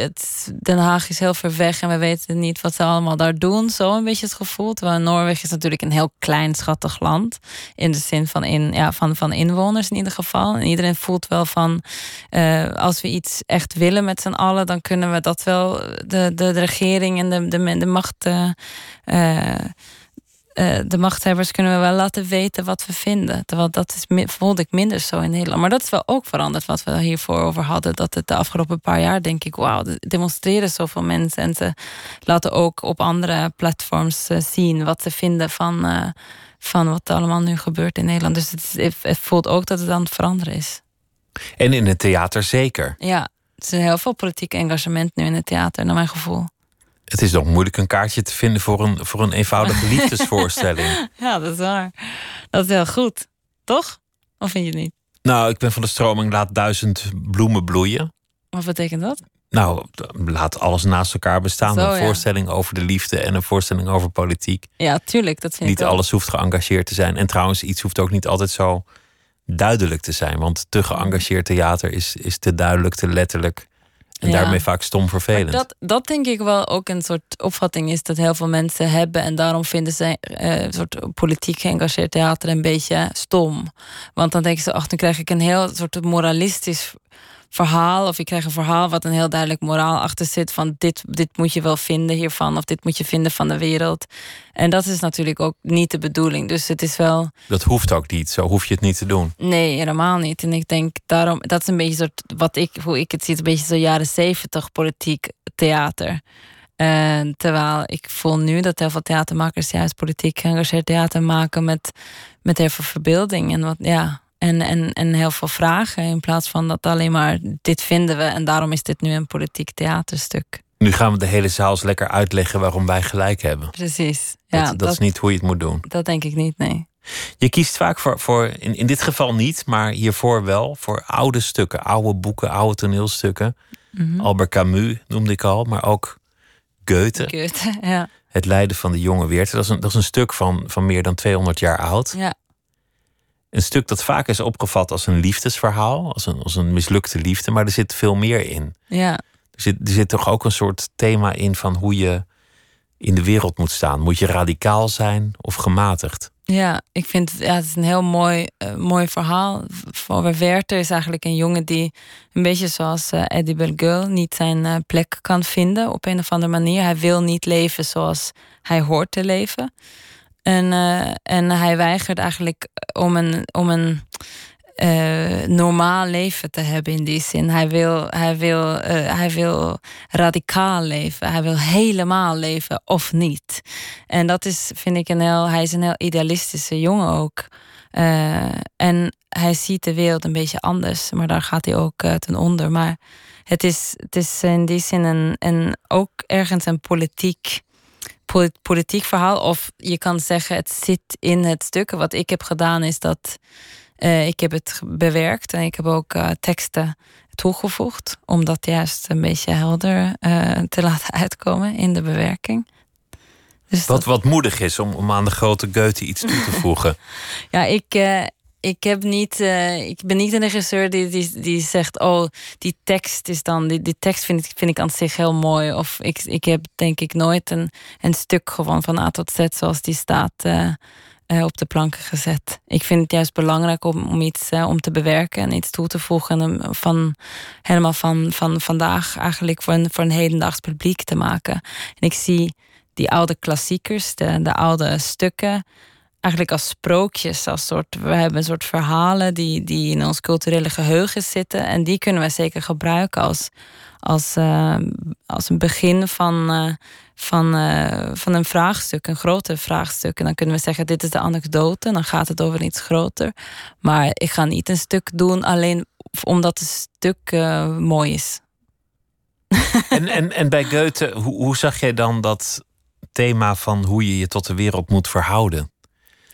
Den Haag is heel ver weg en we weten niet wat ze allemaal daar doen. Zo een beetje het gevoel. Terwijl Noorwegen is natuurlijk een heel klein, schattig land. In de zin van, in, ja, van, van inwoners in ieder geval. En iedereen voelt wel van eh, als we iets echt willen met z'n allen, dan kunnen we dat wel, de, de, regering en de, de, de macht. eh, eh, de machthebbers kunnen we wel laten weten wat we vinden. Terwijl dat is, voelde ik minder zo in Nederland. Maar dat is wel ook veranderd wat we hiervoor over hadden. Dat het de afgelopen paar jaar denk ik, wauw, er demonstreren zoveel mensen. En ze laten ook op andere platforms eh, zien wat ze vinden van, eh, van wat er allemaal nu gebeurt in Nederland. Dus het, het voelt ook dat het aan het veranderen is. En in het theater zeker. Ja, er is heel veel politiek engagement nu in het theater, naar mijn gevoel. Het is nog moeilijk een kaartje te vinden voor een, voor een eenvoudige [LAUGHS] liefdesvoorstelling. Ja, dat is waar. Dat is heel goed. Toch? Of vind je het niet? Nou, ik ben van de stroming laat duizend bloemen bloeien. Wat betekent dat? Nou, laat alles naast elkaar bestaan. Zo, een ja. voorstelling over de liefde en een voorstelling over politiek. Ja, tuurlijk. Dat vind Niet ik wel. alles hoeft geëngageerd te zijn. En trouwens, iets hoeft ook niet altijd zo duidelijk te zijn. Want te geëngageerd theater is, is te duidelijk, te letterlijk. En Ja. daarmee vaak stom vervelend. Maar dat, dat denk ik wel ook een soort opvatting is dat heel veel mensen hebben. En daarom vinden ze eh, een soort politiek geëngageerd theater een beetje stom. Want dan denken ze, ach, dan krijg ik een heel soort moralistisch verhaal. Of ik krijg een verhaal wat een heel duidelijk moraal achter zit. Van dit, dit moet je wel vinden hiervan. Of dit moet je vinden van de wereld. En dat is natuurlijk ook niet de bedoeling. Dus het is wel. Dat hoeft ook niet. Zo hoef je het niet te doen. Nee, helemaal niet. En ik denk daarom, dat is een beetje soort, wat ik, hoe ik het zie, een beetje zo jaren zeventig politiek theater. En terwijl ik voel nu dat heel veel theatermakers juist politiek geëngageerd theater maken met, met heel veel verbeelding en wat, ja. En, en, en heel veel vragen in plaats van dat alleen maar dit vinden we en daarom is dit nu een politiek theaterstuk. Nu gaan we de hele zaal eens lekker uitleggen waarom wij gelijk hebben. Precies. Ja, dat, dat, is niet hoe je het moet doen. dat denk ik niet, nee. Je kiest vaak voor, voor in, in dit geval niet, maar hiervoor wel, voor oude stukken, oude boeken, oude toneelstukken. Mhm. Albert Camus noemde ik al, maar ook Goethe, Goethe, [LAUGHS] ja. Het lijden van de jonge Weerte. Dat is een, dat is een stuk van, van meer dan 200 jaar oud. ja. Een stuk dat vaak is opgevat als een liefdesverhaal, als een, als een mislukte liefde, maar er zit veel meer in. Ja, Er zit, er zit toch ook een soort thema in van hoe je in de wereld moet staan. Moet je radicaal zijn of gematigd? Ja, ik vind het, ja, het is een heel mooi, eh, mooi verhaal. Voor Werther is eigenlijk een jongen die een beetje zoals eh Eddie Bellegueule niet zijn eh, plek kan vinden op een of andere manier. Hij wil niet leven zoals hij hoort te leven. En, eh, en hij weigert eigenlijk om een, om een eh, normaal leven te hebben in die zin. Hij wil, hij, wil, eh, hij wil radicaal leven. Hij wil helemaal leven of niet. En dat is, vind ik, een heel. Hij is een heel idealistische jongen ook. En hij ziet de wereld een beetje anders, maar daar gaat hij ook ten onder. Maar het is, het is in die zin een, een, ook ergens een politiek, poli- politiek verhaal. Of je kan zeggen, het zit in het stuk. Wat ik heb gedaan is dat eh, ik heb het bewerkt en ik heb ook eh, teksten toegevoegd. Om dat juist een beetje helder eh, te [LAUGHS] laten uitkomen in de bewerking. Dus Wat, wat moedig is om, om aan de grote Goethe iets toe te voegen. [LAUGHS] Ja, ik, ik, heb niet, eh, ik ben niet een regisseur die, die, die zegt: Oh, die tekst is dan. Die, die tekst vind ik, vind ik aan zich heel mooi. Of ik, ik heb denk ik nooit een, een stuk gewoon van A tot Z zoals die staat. eh, eh, op de planken gezet. Ik vind het juist belangrijk om, om iets om te bewerken en iets toe te voegen. En van helemaal van, van vandaag eigenlijk voor een, voor een hedendaags publiek te maken. En ik zie die oude klassiekers, de, de oude stukken, eigenlijk als sprookjes. Als soort, we hebben een soort verhalen die, die in ons culturele geheugen zitten. En die kunnen we zeker gebruiken als, als, eh, als een begin van, eh, van, eh, van een vraagstuk, een groter vraagstuk. En dan kunnen we zeggen, dit is de anekdote. Dan gaat het over iets groter. Maar ik ga niet een stuk doen alleen omdat het stuk eh, mooi is. En, en, en bij Goethe, hoe, hoe zag jij dan dat thema van hoe je je tot de wereld moet verhouden?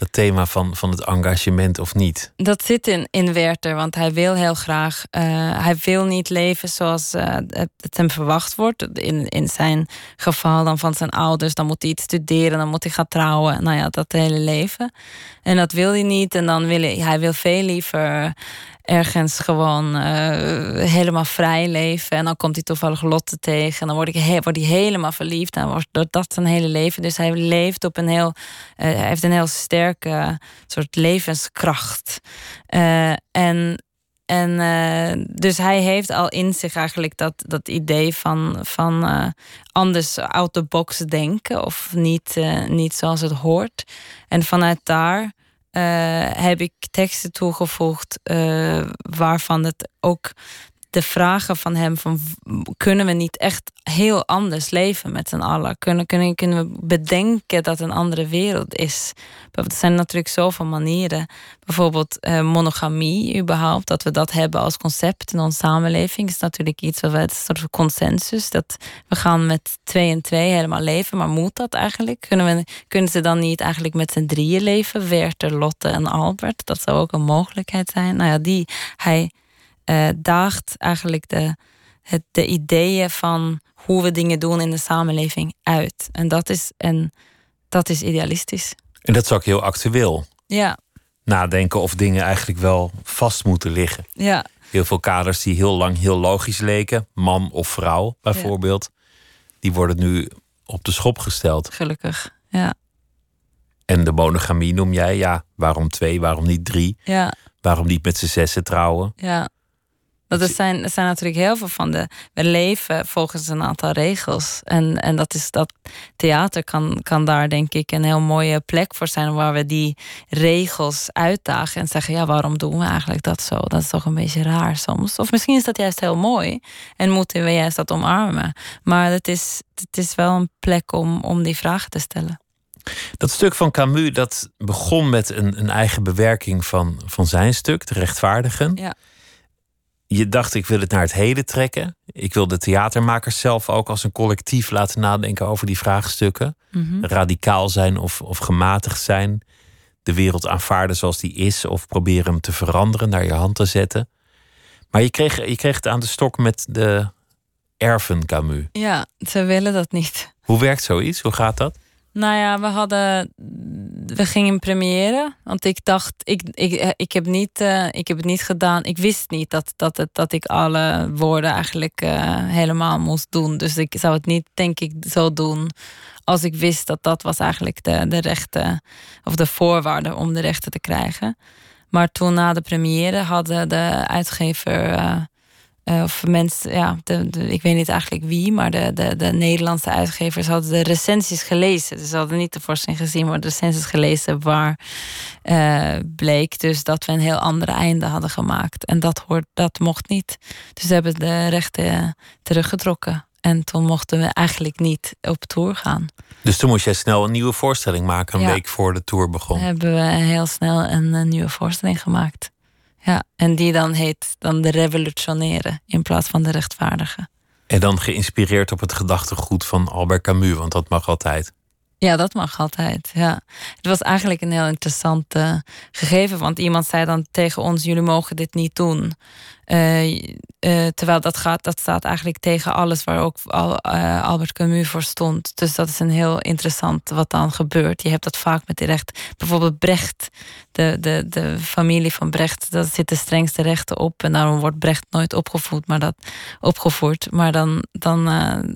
Dat thema van, van het engagement of niet? Dat zit in, in Werther, want hij wil heel graag. eh, hij wil niet leven zoals eh, het, het hem verwacht wordt. In, in zijn geval dan van zijn ouders. Dan moet hij iets studeren, dan moet hij gaan trouwen. Nou ja, dat hele leven. En dat wil hij niet. En dan wil hij, hij wil veel liever ergens gewoon eh, helemaal vrij leven. En dan komt hij toevallig Lotte tegen. En dan wordt hij, he- wordt hij helemaal verliefd. En wordt dat zijn hele leven. Dus hij leeft op een heel. hij heeft een heel sterke soort levenskracht. Eh, en. En eh, dus hij heeft al in zich eigenlijk dat, dat idee van, van eh, anders out the box denken. Of niet, niet zoals het hoort. En vanuit daar heb ik teksten toegevoegd waarvan het ook de vragen van hem van kunnen we niet echt heel anders leven met z'n allen? Kunnen, kunnen, kunnen we bedenken dat een andere wereld is? Er zijn natuurlijk zoveel manieren. Bijvoorbeeld eh, monogamie überhaupt, dat we dat hebben als concept in onze samenleving is natuurlijk iets wat we het soort van consensus. Dat we gaan met twee en twee helemaal leven, maar moet dat eigenlijk? Kunnen, we, kunnen ze dan niet eigenlijk met z'n drieën leven? Werther, Lotte en Albert, dat zou ook een mogelijkheid zijn. Nou ja, die, hij eh, daagt eigenlijk de, het, de ideeën van hoe we dingen doen in de samenleving uit. En dat is, en dat is idealistisch. En dat is ook heel actueel. Ja, Nadenken of dingen eigenlijk wel vast moeten liggen. ja, Heel veel kaders die heel lang heel logisch leken, man of vrouw bijvoorbeeld, die worden nu op de schop gesteld. gelukkig. Ja, En de monogamie noem jij, ja, waarom twee, waarom niet drie? ja, Waarom niet met z'n zessen trouwen? ja. Dat er zijn, er zijn natuurlijk heel veel van de. We leven volgens een aantal regels. En, en dat is dat theater kan, kan daar denk ik een heel mooie plek voor zijn. Waar we die regels uitdagen en zeggen: ja, waarom doen we eigenlijk dat zo? Dat is toch een beetje raar soms. Of misschien is dat juist heel mooi en moeten we juist dat omarmen. Maar het is, het is wel een plek om, om die vragen te stellen. Dat stuk van Camus, dat begon met een, een eigen bewerking van, van zijn stuk, De Rechtvaardigen. Ja. Je dacht, ik wil het naar het heden trekken. Ik wil de theatermakers zelf ook als een collectief laten nadenken over die vraagstukken. Mhm. Radicaal zijn of, of gematigd zijn. De wereld aanvaarden zoals die is. Of proberen hem te veranderen, naar je hand te zetten. Maar je kreeg, je kreeg het aan de stok met de erven Camus. Ja, ze willen dat niet. Hoe werkt zoiets? Hoe gaat dat? Nou ja, we hadden. We gingen premiëren. Want ik dacht, ik, ik, ik, heb, niet, eh, ik heb het niet gedaan. Ik wist niet dat, dat, het, dat ik alle woorden eigenlijk eh, helemaal moest doen. Dus ik zou het niet, denk ik, zo doen Als ik wist dat dat was eigenlijk de, de rechten of de voorwaarde om de rechten te krijgen. Maar toen na de première hadden de uitgever eh, eh, of mensen, ja, de, de- ik weet niet eigenlijk wie, maar de, de, de Nederlandse uitgevers hadden de recensies gelezen. Dus ze hadden niet de voorstelling gezien, maar de recensies gelezen waar eh, bleek dus dat we een heel andere einde hadden gemaakt. En dat, hoort, dat mocht niet. Dus ze hebben de rechten teruggetrokken. En toen mochten we eigenlijk niet op tour gaan. Dus toen moest jij snel een nieuwe voorstelling maken, een Ja. week voor de tour begon. Hebben we heel snel een, eh, nieuwe voorstelling gemaakt. Ja, en die dan heet dan de revolutionaire in plaats van de rechtvaardige. En dan geïnspireerd op het gedachtegoed van Albert Camus, want dat mag altijd. Ja, dat mag altijd. Ja. Het was eigenlijk een heel interessant eh, gegeven, want iemand zei dan tegen ons: jullie mogen dit niet doen. Eh, eh, terwijl dat, gaat, dat staat eigenlijk tegen alles waar ook al, eh, Albert Camus voor stond. Dus dat is een heel interessant wat dan gebeurt. Je hebt dat vaak met de recht. Bijvoorbeeld Brecht, de, de, de familie van Brecht, daar zit de strengste rechten op. En daarom wordt Brecht nooit opgevoed, maar dat, opgevoerd. Maar dan, dan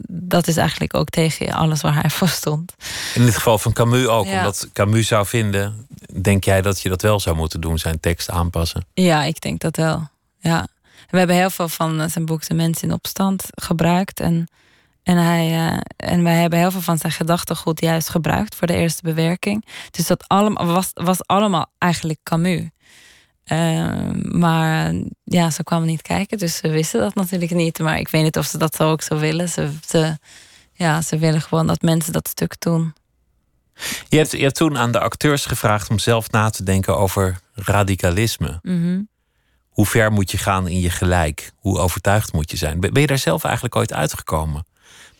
dat is eigenlijk ook tegen alles waar hij [LAUGHS] voor stond. In dit geval van Camus ook, Ja. omdat Camus zou vinden, denk jij dat je dat wel zou moeten doen, zijn tekst aanpassen? Ja, ik denk dat wel. Ja. We hebben heel veel van eh, zijn boek De Mens in Opstand gebruikt. En, en, hij, eh, en wij hebben heel veel van zijn gedachtegoed juist gebruikt voor de eerste bewerking. Dus dat allemaal, was, was allemaal eigenlijk Camus. Eh, maar ja, ze kwamen niet kijken, dus ze wisten dat natuurlijk niet. Maar ik weet niet of ze dat zo ook zo willen. Ze, ze, ja, ze willen gewoon dat mensen dat stuk doen. Je hebt, je hebt toen aan de acteurs gevraagd om zelf na te denken over radicalisme. Mhm. Hoe ver moet je gaan in je gelijk? Hoe overtuigd moet je zijn? Ben je daar zelf eigenlijk ooit uitgekomen?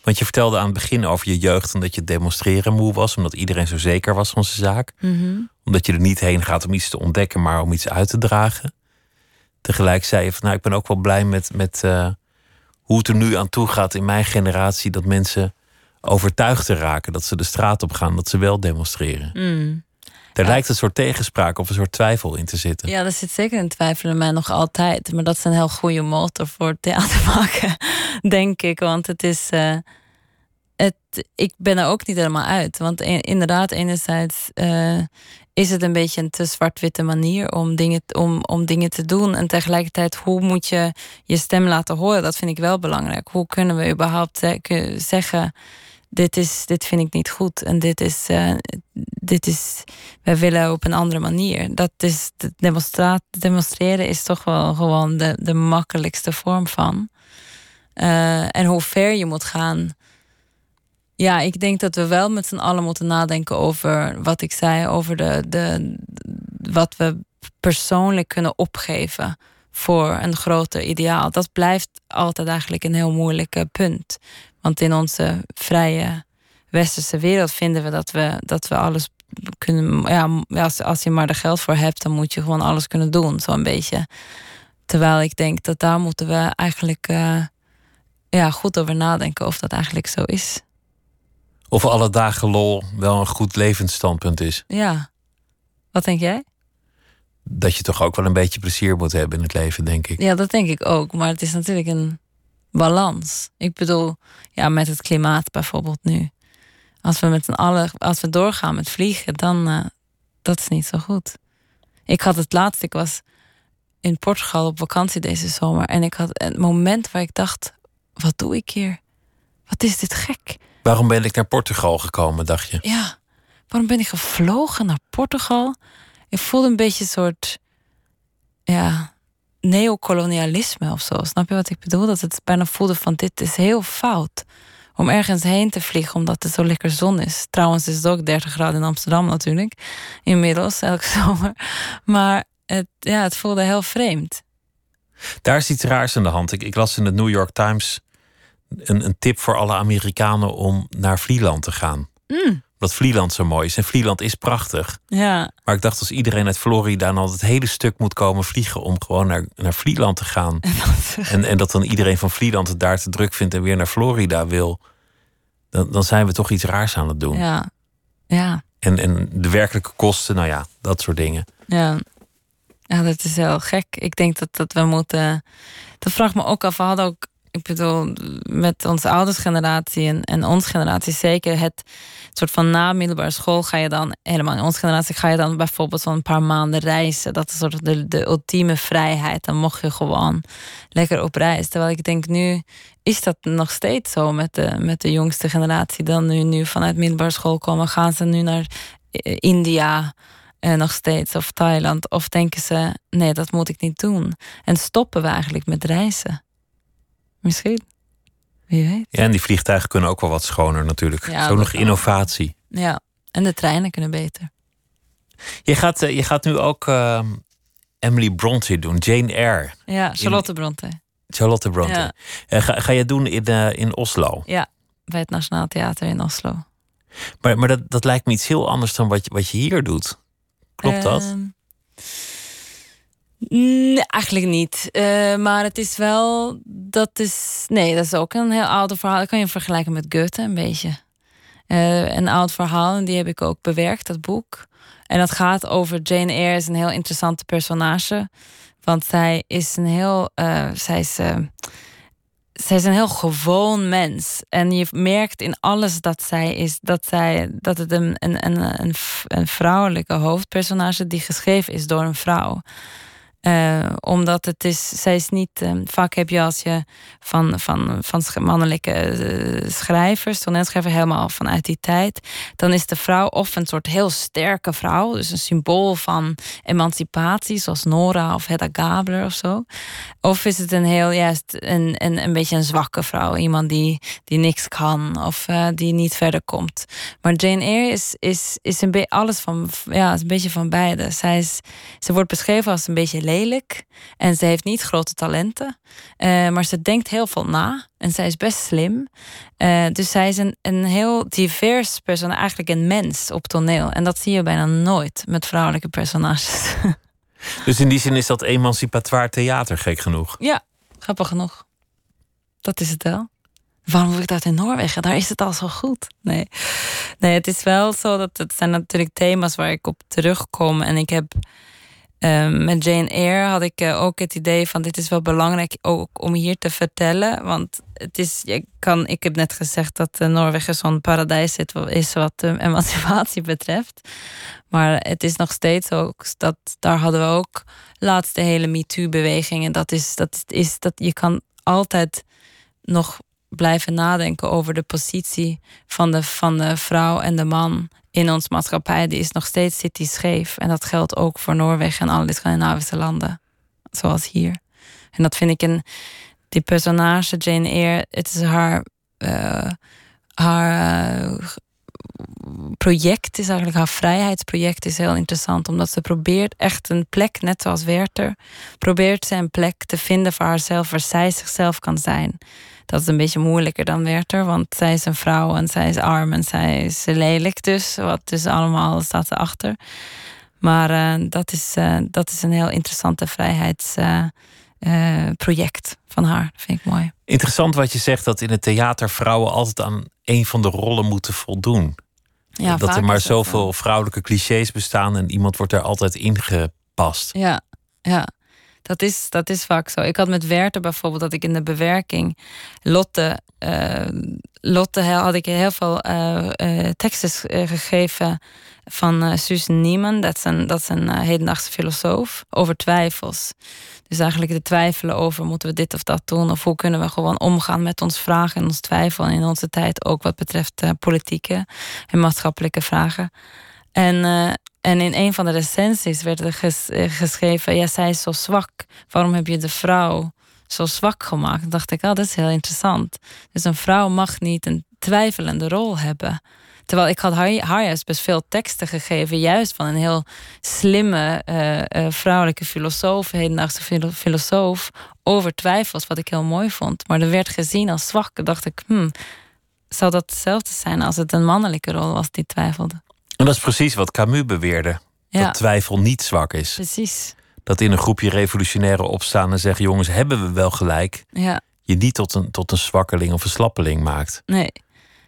Want je vertelde aan het begin over je jeugd en dat je demonstreren moe was, omdat iedereen zo zeker was van zijn zaak. Mhm. Omdat je er niet heen gaat om iets te ontdekken, maar om iets uit te dragen. Tegelijk zei je van nou, ik ben ook wel blij met, met eh, hoe het er nu aan toe gaat in mijn generatie. Dat mensen overtuigd te raken, dat ze de straat op gaan, dat ze wel demonstreren. Mm. Ja. lijkt een soort tegenspraak of een soort twijfel in te zitten. Ja, er zit zeker een twijfel in mij nog altijd. Maar dat is een heel goede motor voor theater [LAUGHS] maken, denk ik. Want het is. eh, het, ik ben er ook niet helemaal uit. Want in- inderdaad, enerzijds eh, is het een beetje een te zwart-witte manier om dingen, om, om dingen te doen. En tegelijkertijd, hoe moet je je stem laten horen? Dat vind ik wel belangrijk. Hoe kunnen we überhaupt kun- zeggen. Dit, is, dit vind ik niet goed. En dit is, eh, dit is wij willen op een andere manier. Dat is demonstreren is toch wel gewoon de, de makkelijkste vorm van. Eh, en hoe ver je moet gaan. Ja, ik denk dat we wel met z'n allen moeten nadenken over wat ik zei, over de, de, wat we persoonlijk kunnen opgeven voor een groter ideaal. Dat blijft altijd eigenlijk een heel moeilijk eh, punt. Want in onze vrije westerse wereld vinden we dat we, dat we alles kunnen. Ja, als, als je maar er geld voor hebt, dan moet je gewoon alles kunnen doen, zo'n beetje. Terwijl ik denk dat daar moeten we eigenlijk eh, ja, goed over nadenken of dat eigenlijk zo is. Of alle dagen lol wel een goed levensstandpunt is. Ja. Wat denk jij? Dat je toch ook wel een beetje plezier moet hebben in het leven, denk ik. Ja, dat denk ik ook. Maar het is natuurlijk een balans. Ik bedoel, ja, met het klimaat bijvoorbeeld nu. Als we met z'n allen, als we doorgaan met vliegen, dan uh, dat is niet zo goed. Ik had het laatst, ik was in Portugal op vakantie deze zomer. En ik had een moment waar ik dacht, wat doe ik hier? Wat is dit gek? Waarom ben ik naar Portugal gekomen, dacht je? Ja, waarom ben ik gevlogen naar Portugal? Ik voelde een beetje een soort, ja, neocolonialisme of zo. Snap je wat ik bedoel? Dat het bijna voelde van dit is heel fout. Om ergens heen te vliegen omdat het zo lekker zon is. Trouwens is het ook 30 graden in Amsterdam natuurlijk. Inmiddels, elke [LAUGHS] zomer. Maar het, ja, het voelde heel vreemd. Daar is iets raars aan de hand. Ik, ik las in de New York Times een, een tip voor alle Amerikanen om naar Vlieland te gaan. Mm. Omdat Vlieland zo mooi is. En Vlieland is prachtig. Ja, Maar ik dacht als iedereen uit Florida dan het hele stuk moet komen vliegen om gewoon naar, naar Vlieland te gaan. [LAUGHS] En, en dat dan iedereen van Vlieland het daar te druk vindt en weer naar Florida wil. Dan, dan zijn we toch iets raars aan het doen. ja, ja. En, en de werkelijke kosten, nou ja, dat soort dingen. Ja. ja, dat is heel gek. Ik denk dat, dat we moeten. Dat vraagt me ook af. We hadden ook ik bedoel, met onze oudersgeneratie en, en onze generatie zeker, het soort van na middelbare school ga je dan, helemaal in onze generatie, ga je dan bijvoorbeeld zo'n paar maanden reizen. Dat is soort de, de ultieme vrijheid. Dan mocht je gewoon lekker op reis. Terwijl ik denk, nu is dat nog steeds zo met de, met de jongste generatie. Dan nu, nu vanuit middelbare school komen, gaan ze nu naar eh, India eh, nog steeds of Thailand? Of denken ze, nee, dat moet ik niet doen? En stoppen we eigenlijk met reizen? Misschien. Wie weet. Ja, en die vliegtuigen kunnen ook wel wat schoner natuurlijk. Ja, Zo nog wel. innovatie. Ja, en de treinen kunnen beter. Je gaat, eh, je gaat nu ook ehm, Emily Bronte doen, Jane Eyre. Ja, Charlotte Bronte. Charlotte Bronte. Ja. Eh, ga, ga je doen in, eh, in Oslo? Ja, bij het Nationaal Theater in Oslo. Maar, maar dat, dat lijkt me iets heel anders dan wat je, wat je hier doet. Klopt dat? Nee, eigenlijk niet. Eh, maar het is wel. Dat is. Nee, dat is ook een heel oud verhaal. Dat kan je vergelijken met Goethe een beetje. Eh, een oud verhaal, en die heb ik ook bewerkt, dat boek. En dat gaat over Jane Eyre, is een heel interessante personage. Want zij is een heel. eh, zij is. zij is een heel gewoon mens. En je merkt in alles dat zij is, dat, zij, dat het een, een, een, een vrouwelijke hoofdpersonage die geschreven is door een vrouw. Eh, omdat het is, zij is niet. eh, vaak heb je als je van, van, van mannelijke eh, schrijvers, toneelschrijver helemaal vanuit die tijd, dan is de vrouw of een soort heel sterke vrouw, dus een symbool van emancipatie, zoals Nora of Hedda Gabler of zo. Of is het een heel juist een, een, een beetje een zwakke vrouw, iemand die, die niks kan of die niet verder komt. Maar Jane Eyre is, is, is een beetje alles van, ja, een beetje van beide. Zij is, ze wordt beschreven als een beetje lelijk en ze heeft niet grote talenten, eh, maar ze denkt heel veel na en zij is best slim. Eh, dus zij is een, een heel divers persoon, eigenlijk een mens op toneel. En dat zie je bijna nooit met vrouwelijke personages. [LAUGHS] Dus in die zin is dat emancipatoire theater gek genoeg. Ja, grappig genoeg. Dat is het wel. Waarom wil ik dat in Noorwegen? Daar is het al zo goed. Nee, nee het is wel zo dat het zijn natuurlijk thema's waar ik op terugkom. En ik heb ehm, met Jane Eyre had ik eh, ook het idee van dit is wel belangrijk ook om hier te vertellen. Want het is, je kan, ik heb net gezegd dat eh, Noorwegen zo'n paradijs is- wat de emancipatie [LAUGHS] betreft. Maar het is nog steeds ook dat daar hadden we ook laatst de hele MeToo-beweging. En dat is, dat is dat je kan altijd nog blijven nadenken over de positie van de, van de vrouw en de man in ons maatschappij. Die is nog steeds zit die scheef. En dat geldt ook voor Noorwegen en alle Scandinavische landen. Zoals hier. En dat vind ik een. Die personage, Jane Eyre, het is haar. eh, haar eh, project is eigenlijk haar vrijheidsproject is heel interessant omdat ze probeert echt een plek net zoals Werther probeert ze een plek te vinden voor haarzelf waar zij zichzelf kan zijn dat is een beetje moeilijker dan Werther want zij is een vrouw en zij is arm en zij is lelijk dus wat dus allemaal staat ze achter maar eh, dat, is, eh, dat is een heel interessante vrijheidsproject van haar dat vind ik mooi Interessant wat je zegt dat in het theater vrouwen altijd aan een van de rollen moeten voldoen. ja, dat er maar zoveel vrouwelijke clichés bestaan en iemand wordt er altijd ingepast. Ja, ja. Dat is, dat is vaak zo. Ik had met Werther bijvoorbeeld dat ik in de bewerking Lotte, eh, Lotte had ik heel veel eh, teksten gegeven van Susan Niemann. Dat is een, dat is een hedendaagse filosoof over twijfels. Dus eigenlijk de twijfelen over moeten we dit of dat doen of hoe kunnen we gewoon omgaan met ons vragen en ons twijfel in onze tijd ook wat betreft politieke en maatschappelijke vragen. En, eh, en in een van de recensies werd er eh, geschreven: Ja, zij is zo zwak. Waarom heb je de vrouw zo zwak gemaakt? Dan dacht ik, oh, dat is heel interessant. Dus een vrouw mag niet een twijfelende rol hebben. Terwijl ik had haar, juist best veel teksten gegeven, juist van een heel slimme eh, vrouwelijke filosoof, hedendaagse filo- filosoof, over twijfels, wat ik heel mooi vond. Maar er werd gezien als zwak. Dacht ik, hmm, zou dat hetzelfde zijn als het een mannelijke rol was die twijfelde? En dat is precies wat Camus beweerde. Ja, Dat twijfel niet zwak is. precies. Dat in een groepje revolutionairen opstaan en zeggen: jongens, hebben we wel gelijk? Ja. Je niet tot een, tot een zwakkeling of een slappeling maakt. Nee.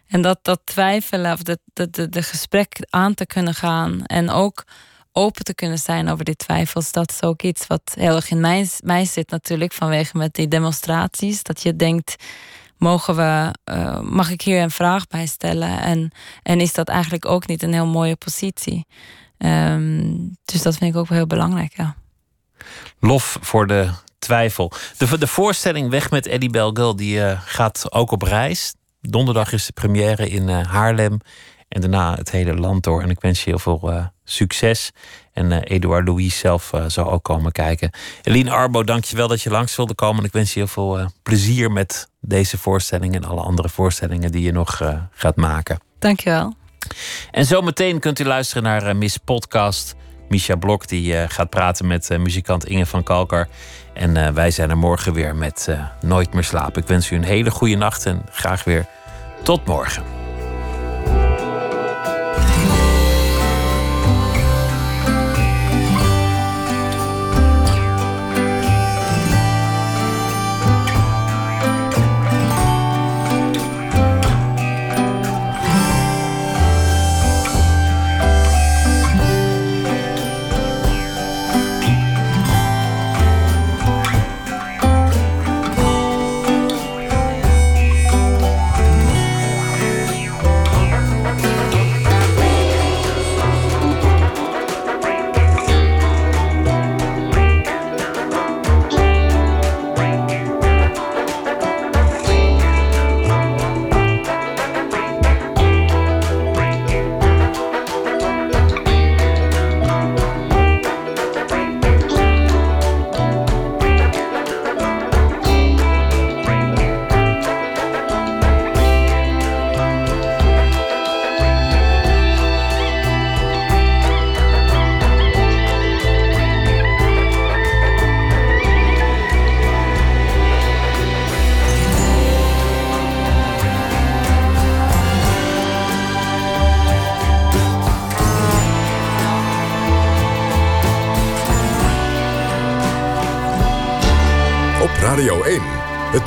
En dat, dat twijfelen of de, de, de, de gesprek aan te kunnen gaan. En ook open te kunnen zijn over die twijfels. Dat is ook iets wat heel erg in mij, mij zit natuurlijk vanwege met die demonstraties. Dat je denkt, mogen we, eh, mag ik hier een vraag bij stellen? En, en is dat eigenlijk ook niet een heel mooie positie? Ehm, dus dat vind ik ook wel heel belangrijk, ja. Lof voor de twijfel. De, de voorstelling Weg met Eddie Belgul die eh, gaat ook op reis. Donderdag is de première in eh, Haarlem. En daarna het hele land door. En ik wens je heel veel succes. En Edouard Louis zelf zal ook komen kijken. Eline Arbo, dank je wel dat je langs wilde komen. En ik wens je heel veel plezier met deze voorstelling en alle andere voorstellingen die je nog gaat maken. Dank je wel. En zometeen kunt u luisteren naar Miss Podcast. Misha Blok die gaat praten met muzikant Inge van Kalkar. En wij zijn er morgen weer met Nooit meer slapen. Ik wens u een hele goede nacht en graag weer tot morgen.